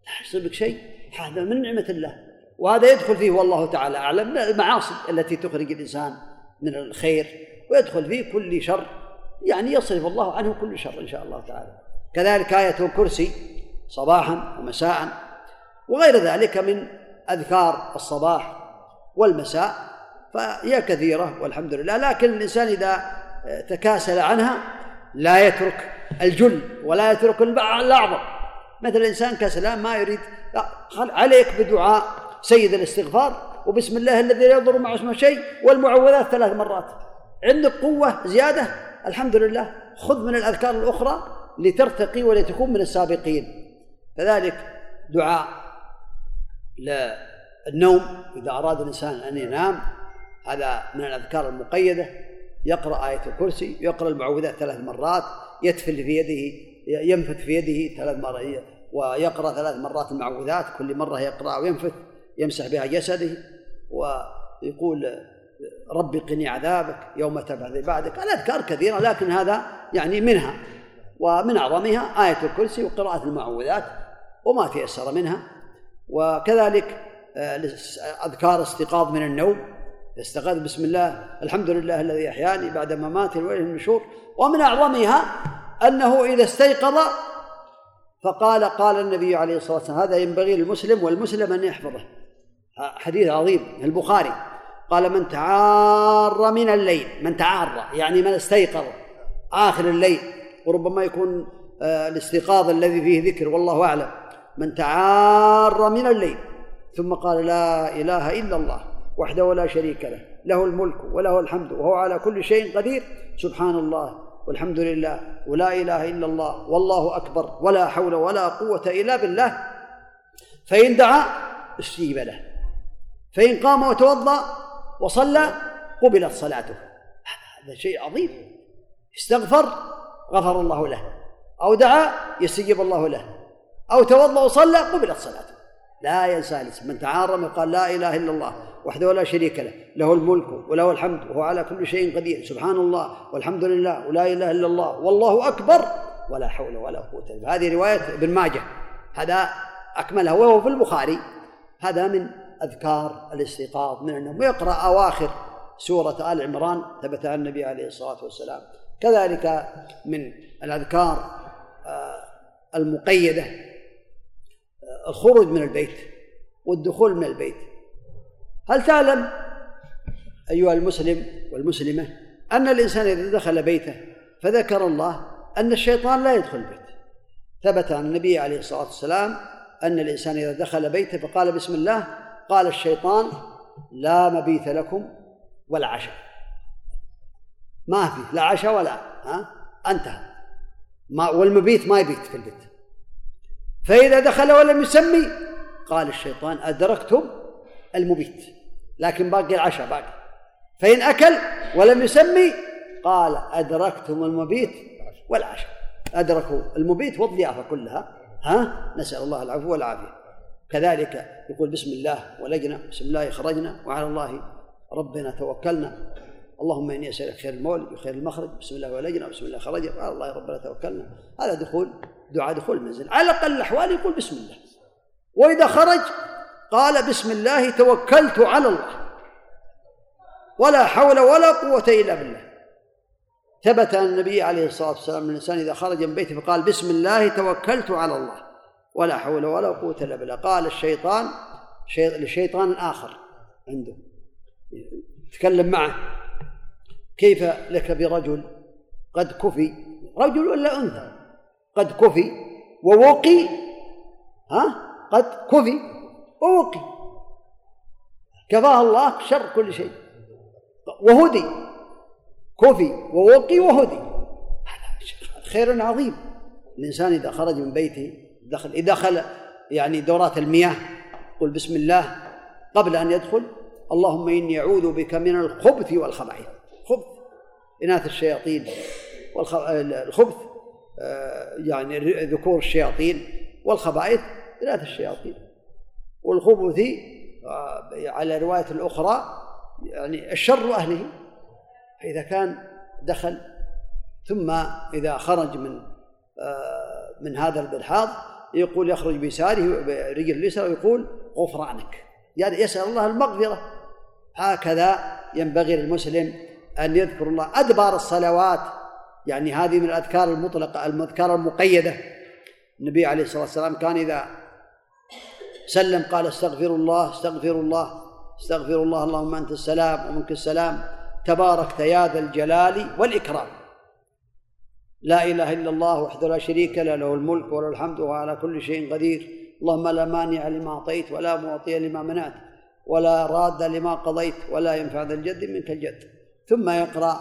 لا يصيبك شيء. هذا من نعمة الله. وهذا يدخل فيه والله تعالى أعلم المعاصي التي تخرج الإنسان من الخير ويدخل فيه كل شر يعني يصرف الله عنه كل شر إن شاء الله تعالى. كذلك آية الكرسي صباحا ومساء وغير ذلك من أذكار الصباح والمساء فهي كثيرة والحمد لله. لكن الإنسان إذا تكاسل عنها لا يترك الجل ولا يترك الأعظم. مثل الإنسان كسلان ما يريد عليك بدعاء سيد الاستغفار وبسم الله الذي لا يضر مع اسمه شيء والمعوذات ثلاث مرات. عندك قوة زيادة؟ الحمد لله. خذ من الأذكار الأخرى لترتقي ولتكون من السابقين. كذلك دعاء للنوم. إذا أراد الإنسان أن ينام هذا من الأذكار المقيدة. يقرأ آية الكرسي يقرأ المعوذات ثلاث مرات يتفل في يده ينفث في يده ثلاث مرات ويقرأ ثلاث مرات المعوذات. كل مرة يقرأ وينفث. يمسح بها جسده ويقول رب قني عذابك يوم تبعث بعدك. الأذكار كثيرة لكن هذا يعني منها ومن أعظمها آية الكرسي وقراءة المعوذات وما تيسر منها. وكذلك آه، أذكار استيقاظ من النوم استيقاظ بسم الله الحمد لله الذي أحياني بعد مماتي وإليه النشور. ومن أعظمها أنه إذا استيقظ فقال قال النبي عليه الصلاة والسلام هذا ينبغي للمسلم والمسلم أن يحفظه. حديث عظيم البخاري. قال من تعار من الليل. من تعار يعني من استيقظ آخر الليل وربما يكون آه، الاستيقاظ الذي فيه ذكر والله أعلم. من تعار من الليل. ثم قال لا إله إلا الله وحده ولا شريك له له الملك وله الحمد وهو على كل شيء قدير. سبحان الله والحمد لله ولا إله إلا الله والله أكبر ولا حول ولا قوة إلا بالله. فإن دعا استجيب له. فإن قام وتوضأ وصلى قبلت صلاته. هذا شيء عظيم. استغفر غفر الله له. أو دعا يستجيب الله له. أو توضأ وصلى قبلت صلاته. لا ينسى الاسم. من تعارم يقال لا إله إلا الله وحده لا شريك له. له الملك وله الحمد وهو على كل شيء قدير. سبحان الله والحمد لله ولا إله إلا الله والله أكبر ولا حول ولا الا هذه رواية ابن ماجه. هذا اكملها وهو في البخاري. هذا من أذكار الاستيقاظ من النوم ويقرأ أواخر سورة آل عمران ثبت عن النبي عليه الصلاة والسلام. كذلك من الأذكار آه، المقيدة آه، الخروج من البيت والدخول من البيت. هل تعلم أيها المسلم والمسلمة أن الإنسان إذا دخل بيته فذكر الله أن الشيطان لا يدخل البيت؟ ثبت عن النبي عليه الصلاة والسلام أن الإنسان إذا دخل بيته فقال بسم الله قال الشيطان لا مبيت لكم ولا عشاء. ما في لا عشاء ولا ها؟ انتهى. ما والمبيت ما يبيت في البيت. فإذا دخل ولم يسمي قال الشيطان أدركتم المبيت لكن باقي العشاء باقي. فإن أكل ولم يسمي قال أدركتم المبيت والعشاء. أدركوا المبيت والضيافة كلها ها؟ نسأل الله العفو والعافية. كذلك يقول بسم الله ولجنا بسم الله خرجنا وعلى الله ربنا توكلنا. اللهم إني أسألك خير المولد وخير المخرج بسم الله ولجنا بسم الله خرجنا وعلى الله ربنا توكلنا. هذا دخول دعاء دخول المنزل. على أقل الأحوال يقول بسم الله. وإذا خرج قال بسم الله توكلت على الله. ولا حول ولا قوة إلا بالله. ثبت عن النبي عليه الصلاة والسلام ان الإنسان إذا خرج من بيته فقال بسم الله توكلت على الله. ولا حول ولا قوة إلا بالله. قال الشيطان لشيطان آخر عنده. تكلم معه. كيف لك برجل قد كفي؟ رجل ولا أنثى؟ قد كفي ووقي. ها؟ قد كفي ووقي. كفاه الله شر كل شيء. وهدي. كفي ووقي وهدي. خير عظيم. الإنسان إذا خرج من بيته دخل إذا دخل يعني دورات المياه قل بسم الله قبل أن يدخل اللهم إني أعوذ بك من الخبث والخبائث. خبث إناث الشياطين والخبث آه، يعني ذكور الشياطين والخبائث إناث الشياطين. والخبث آه، على الرواية الأخرى يعني الشر أهله فإذا كان دخل ثم إذا خرج من آه، من هذا البلحاظ يقول يخرج بيساره برجل اليسرى ويقول غفرانك يعني يسأل الله المغفرة. هكذا ينبغي للمسلم أن يذكر الله. أدبار الصلوات يعني هذه من الأذكار المطلقة الأذكار المقيدة. النبي عليه الصلاة والسلام كان إذا سلم قال استغفر الله استغفر الله استغفر الله اللهم أنت السلام ومنك السلام تباركت يا ذا الجلال والإكرام. لا إله إلا الله وحده لا شريك له له الملك وله الحمد وهو على كل شيء قدير. اللهم لا مانع لما أعطيت ولا معطي لما منعت ولا راد لما قضيت ولا ينفع ذا الجد منك الجد. ثم يقرأ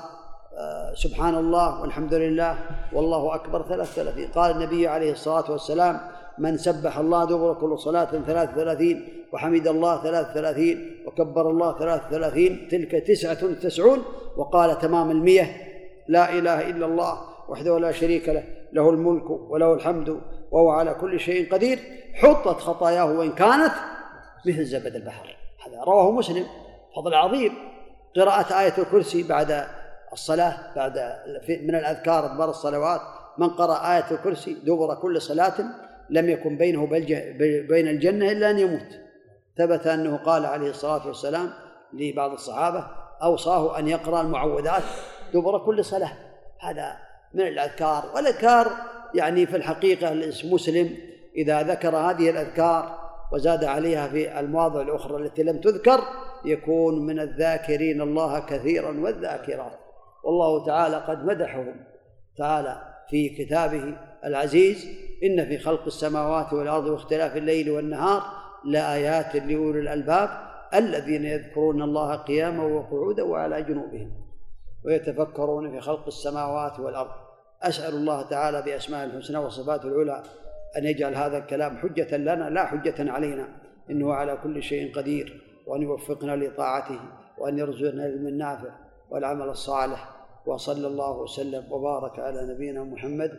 آه، سبحان الله والحمد لله والله أكبر ثلاث ثلاثين. قال النبي عليه الصلاة والسلام من سبح الله دبر كل صلاة ثلاث ثلاثين وحمد الله ثلاث ثلاثين وكبر الله ثلاث ثلاثين تلك تسعة تسعون وقال تمام المية لا إله إلا الله وحده لا شريك له له الملك وله الحمد وهو على كل شيء قدير حطت خطاياه وإن كانت مثل زبد البحر. هذا رواه مسلم. فضل عظيم. قراءة آية الكرسي بعد الصلاة بعد من الأذكار أدبار الصلوات. من قرأ آية الكرسي دبر كل صلاة لم يكن بينه بين الجنة إلا أن يموت. ثبت أنه قال عليه الصلاة والسلام لبعض الصحابة أوصاه أن يقرأ المعوذات دبر كل صلاة. هذا من الأذكار. والأذكار يعني في الحقيقة المسلم إذا ذكر هذه الأذكار وزاد عليها في المواضع الأخرى التي لم تذكر يكون من الذاكرين الله كثيرا والذاكرات. والله تعالى قد مدحهم. تعالى في كتابه العزيز إن في خلق السماوات والأرض واختلاف الليل والنهار لآيات لأولي الألباب الذين يذكرون الله قياما وقعودا وعلى جنوبهم ويتفكرون في خلق السماوات والأرض. أسأل الله تعالى بأسماء الحسنى وصفاته العلى أن يجعل هذا الكلام حجة لنا لا حجة علينا إنه على كل شيء قدير وأن يوفقنا لطاعته وأن يرزقنا العلم النافع والعمل الصالح. وصلى الله وسلم وبارك على نبينا محمد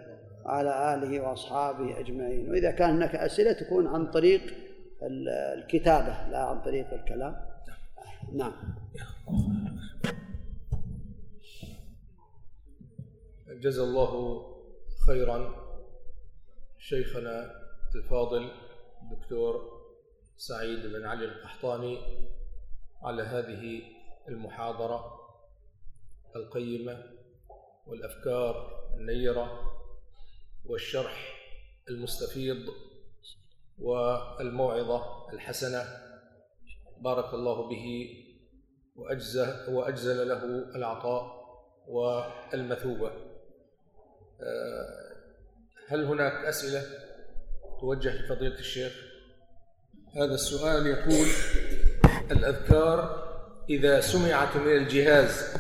وعلى آله وأصحابه أجمعين. وإذا كان هناك أسئلة تكون عن طريق الكتابة لا عن طريق الكلام. نعم. جزا الله خيرا. شيخنا الفاضل الدكتور سعيد بن علي القحطاني على هذه المحاضرة القيمة والأفكار النيرة والشرح المستفيض والموعظة الحسنة. بارك الله به وأجزل, وأجزل له العطاء والمثوبة. هل هناك أسئلة توجه لفضيلة الشيخ؟ هذا السؤال يقول الأذكار إذا سمعت من الجهاز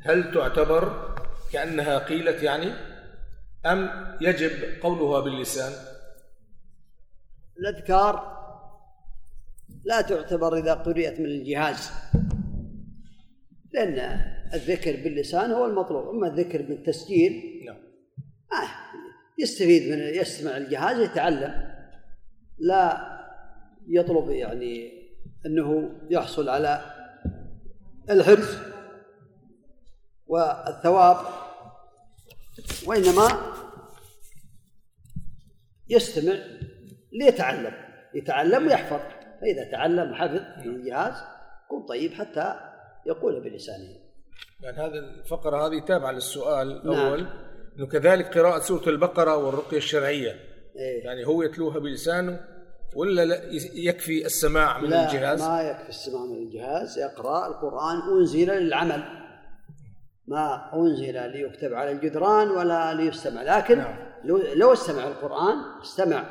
هل تعتبر كأنها قيلت يعني؟ أم يجب قولها باللسان؟ الأذكار لا تعتبر إذا قرئت من الجهاز. لأن الذكر باللسان هو المطلوب. أما الذكر بالتسجيل نعم. آه يستفيد من يستمع الجهاز يتعلم. لا يطلب يعني أنه يحصل على الحرز والثواب وإنما يستمع ليتعلم. يتعلم ويحفظ. فإذا تعلم وحفظ من الجهاز يكون طيب حتى يقول بلسانه يعني هذه الفقرة هذه تابعة للسؤال الأول نعم. أنه كذلك قراءة سورة البقرة والرقية الشرعية إيه؟ يعني هو يتلوها بلسانه ولا لا يكفي السماع من لا الجهاز؟ ما يكفي السماع من الجهاز يقرأ القرآن أنزل للعمل ما أنزل ليكتب على الجدران ولا ليستمع لكن نعم. لو لو استمع القرآن استمع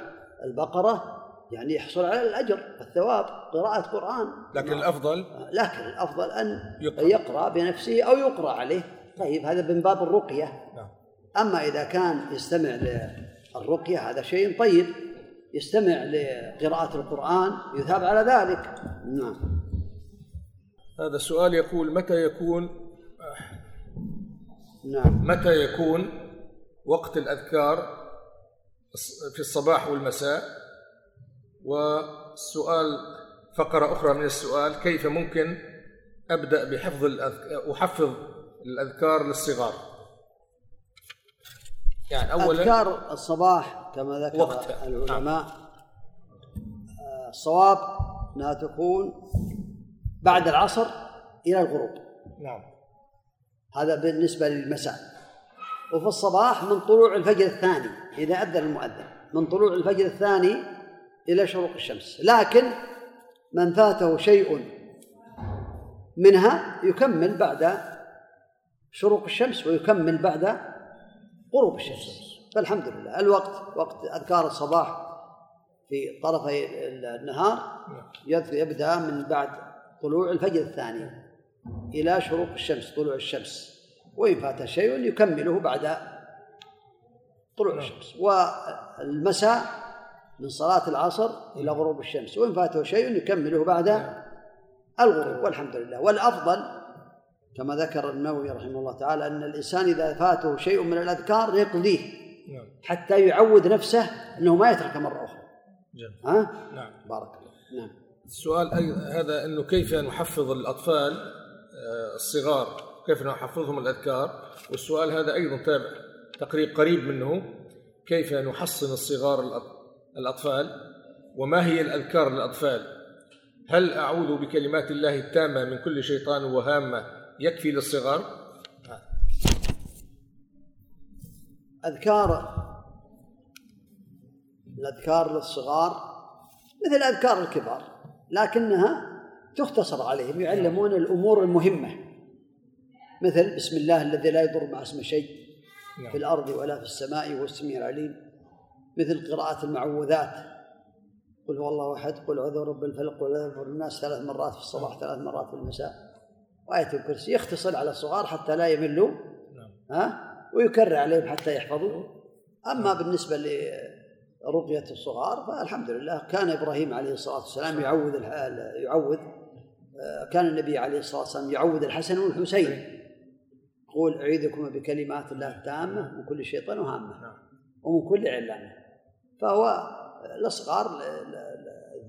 البقرة يعني يحصل على الأجر الثواب قراءة قرآن. لكن نعم. الأفضل؟ لكن الأفضل أن يقرأ, يقرأ بنفسه أو يقرأ عليه. طيب هذا من باب الرقية. نعم. أما إذا كان يستمع للرقية هذا شيء طيب. يستمع لقراءة القرآن يثاب على ذلك. نعم. هذا السؤال يقول متى يكون نعم. متى يكون وقت الأذكار في الصباح والمساء؟ والسؤال فقرة أخرى من السؤال كيف ممكن أبدأ بحفظ الأذكار أحفظ الأذكار للصغار؟ يعني أولا أذكار الصباح كما ذكر وقتها. العلماء نعم. الصواب أنها تكون بعد العصر إلى الغروب. نعم. هذا بالنسبة للمساء. وفي الصباح من طلوع الفجر الثاني إذا أذن المؤذن. من طلوع الفجر الثاني إلى شروق الشمس. لكن من فاته شيء منها يكمل بعد شروق الشمس ويكمل بعد غروب الشمس. فالحمد لله. الوقت وقت أذكار الصباح في طرفي النهار يبدأ من بعد طلوع الفجر الثاني إلى شروق الشمس طلوع الشمس. وإن فات شيء يكمله بعد طلوع. الشمس. والمساء من صلاة العصر إلى غروب الشمس وإن فاته شيء يكمله بعد نعم. الغروب والحمد لله والأفضل كما ذكر النووي رحمه الله تعالى أن الإنسان إذا فاته شيء من الأذكار يقضيه نعم. حتى يعود نفسه أنه ما يترك مرة أخرى جميل. ها؟ نعم بارك الله نعم السؤال هذا أنه كيف نحفظ الأطفال آه، الصغار كيف نحفظهم الأذكار والسؤال هذا أيضا تابع تقريب قريب منه كيف نحصن الصغار الأطفال؟ وما هي الأذكار للأطفال؟ هل أعوذ بكلمات الله التامة من كل شيطان وهامة يكفي للصغار؟ أذكار الأذكار للصغار مثل أذكار الكبار لكنها تختصر عليهم يعلمون الأمور المهمة. مثل بسم الله الذي لا يضر مع اسمه شيء نعم. في الأرض ولا في السماء وهو السميع العليم. مثل قراءة المعوذات. قل هو الله أحد قل أعوذ برب الفلق قل أعوذ برب الناس ثلاث مرات في الصباح نعم. ثلاث مرات في المساء. وآية الكرسي يختصر على الصغار حتى لا يملوا نعم. ها؟ ويكرر عليهم حتى يحفظوا. أما بالنسبة لرقية الصغار فالحمد لله كان إبراهيم عليه الصلاة والسلام يعوذ يعوذ كان النبي عليه الصلاة والسلام يعوذ الحسن والحسين. يقول أعيذكم بكلمات الله التامة من كل شيطان وهامة نعم. ومن كل علامة. فهو الأصغار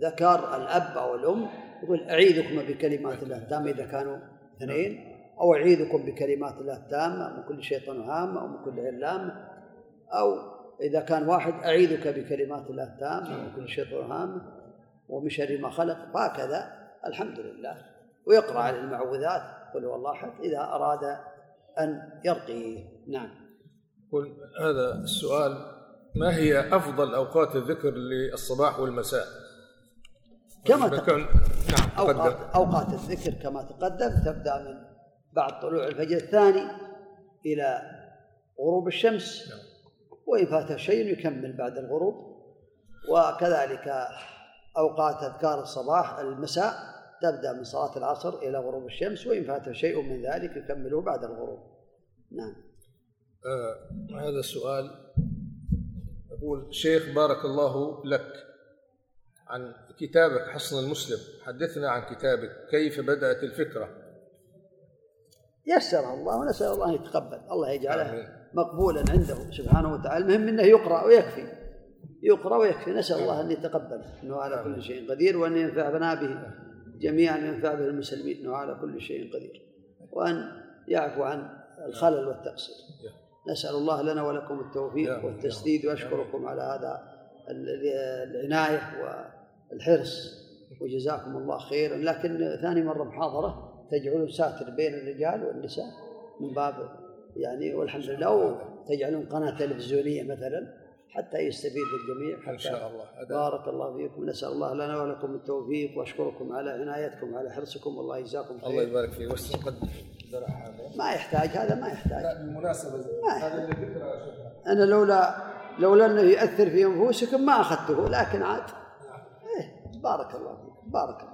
ذكر الأب أو الأم يقول أعيذكم بكلمات الله التامة إذا كانوا اثنين أو أعيذكم بكلمات الله التامة من كل شيطان هامة أو من كل عين لامة أو إذا كان واحد أعيذك بكلمات الله التامة من كل شيطان هامة ومن شر ما خلق وهكذا الحمد لله. ويقرأ على المعوذات قل هو الله أحد إذا أراد أن يرقيه. نعم. قل هذا السؤال ما هي أفضل أوقات الذكر للصباح والمساء؟ كما تقدم. نعم أوقات, أوقات الذكر كما تقدم تبدأ من بعد طلوع الفجر الثاني إلى غروب الشمس نعم. وإن فات شيء يكمل بعد الغروب. وكذلك أوقات أذكار الصباح المساء تبدأ من صلاة العصر إلى غروب الشمس وإن فات شيء من ذلك يكمله بعد الغروب. نعم. آه هذا السؤال يقول شيخ بارك الله لك عن كتابك حصن المسلم. حدثنا عن كتابك كيف بدأت الفكرة. يسر الله ونسأل الله أن يتقبل. الله يجعله. مقبولا عنده سبحانه وتعالى. المهم أنه يقرأ ويكفي. يقرأ ويكفي. نسأل الله أن يتقبل. أنه على كل شيء قدير وأن ينفعنا به جميعا وينفع به المسلمين. أنه على كل شيء قدير. وأن يعفو عن الخلل والتقصير. نسأل الله لنا ولكم التوفيق والتسديد وأشكركم على هذا ال- العناية والحرص وجزاكم الله خيرا. لكن ثاني مرة محاضرة تجعلون ساتر بين الرجال والنساء من باب يعني والحمد لله أو تجعلون قناة تلفزيونية مثلا حتى يستفيد الجميع. حتى إن شاء الله. بارك الله فيكم. نسأل الله لنا ولكم التوفيق وأشكركم على عنايتكم على حرصكم. والله يجزاكم الله خير. يبارك فيك. هذا ما يحتاج هذا ما يحتاج. لا بالمناسبة هذا اللي أنا لولا لولا أنه يؤثر في أنفسكم ما أخذته لكن عاد إيه بارك الله فيك بارك الله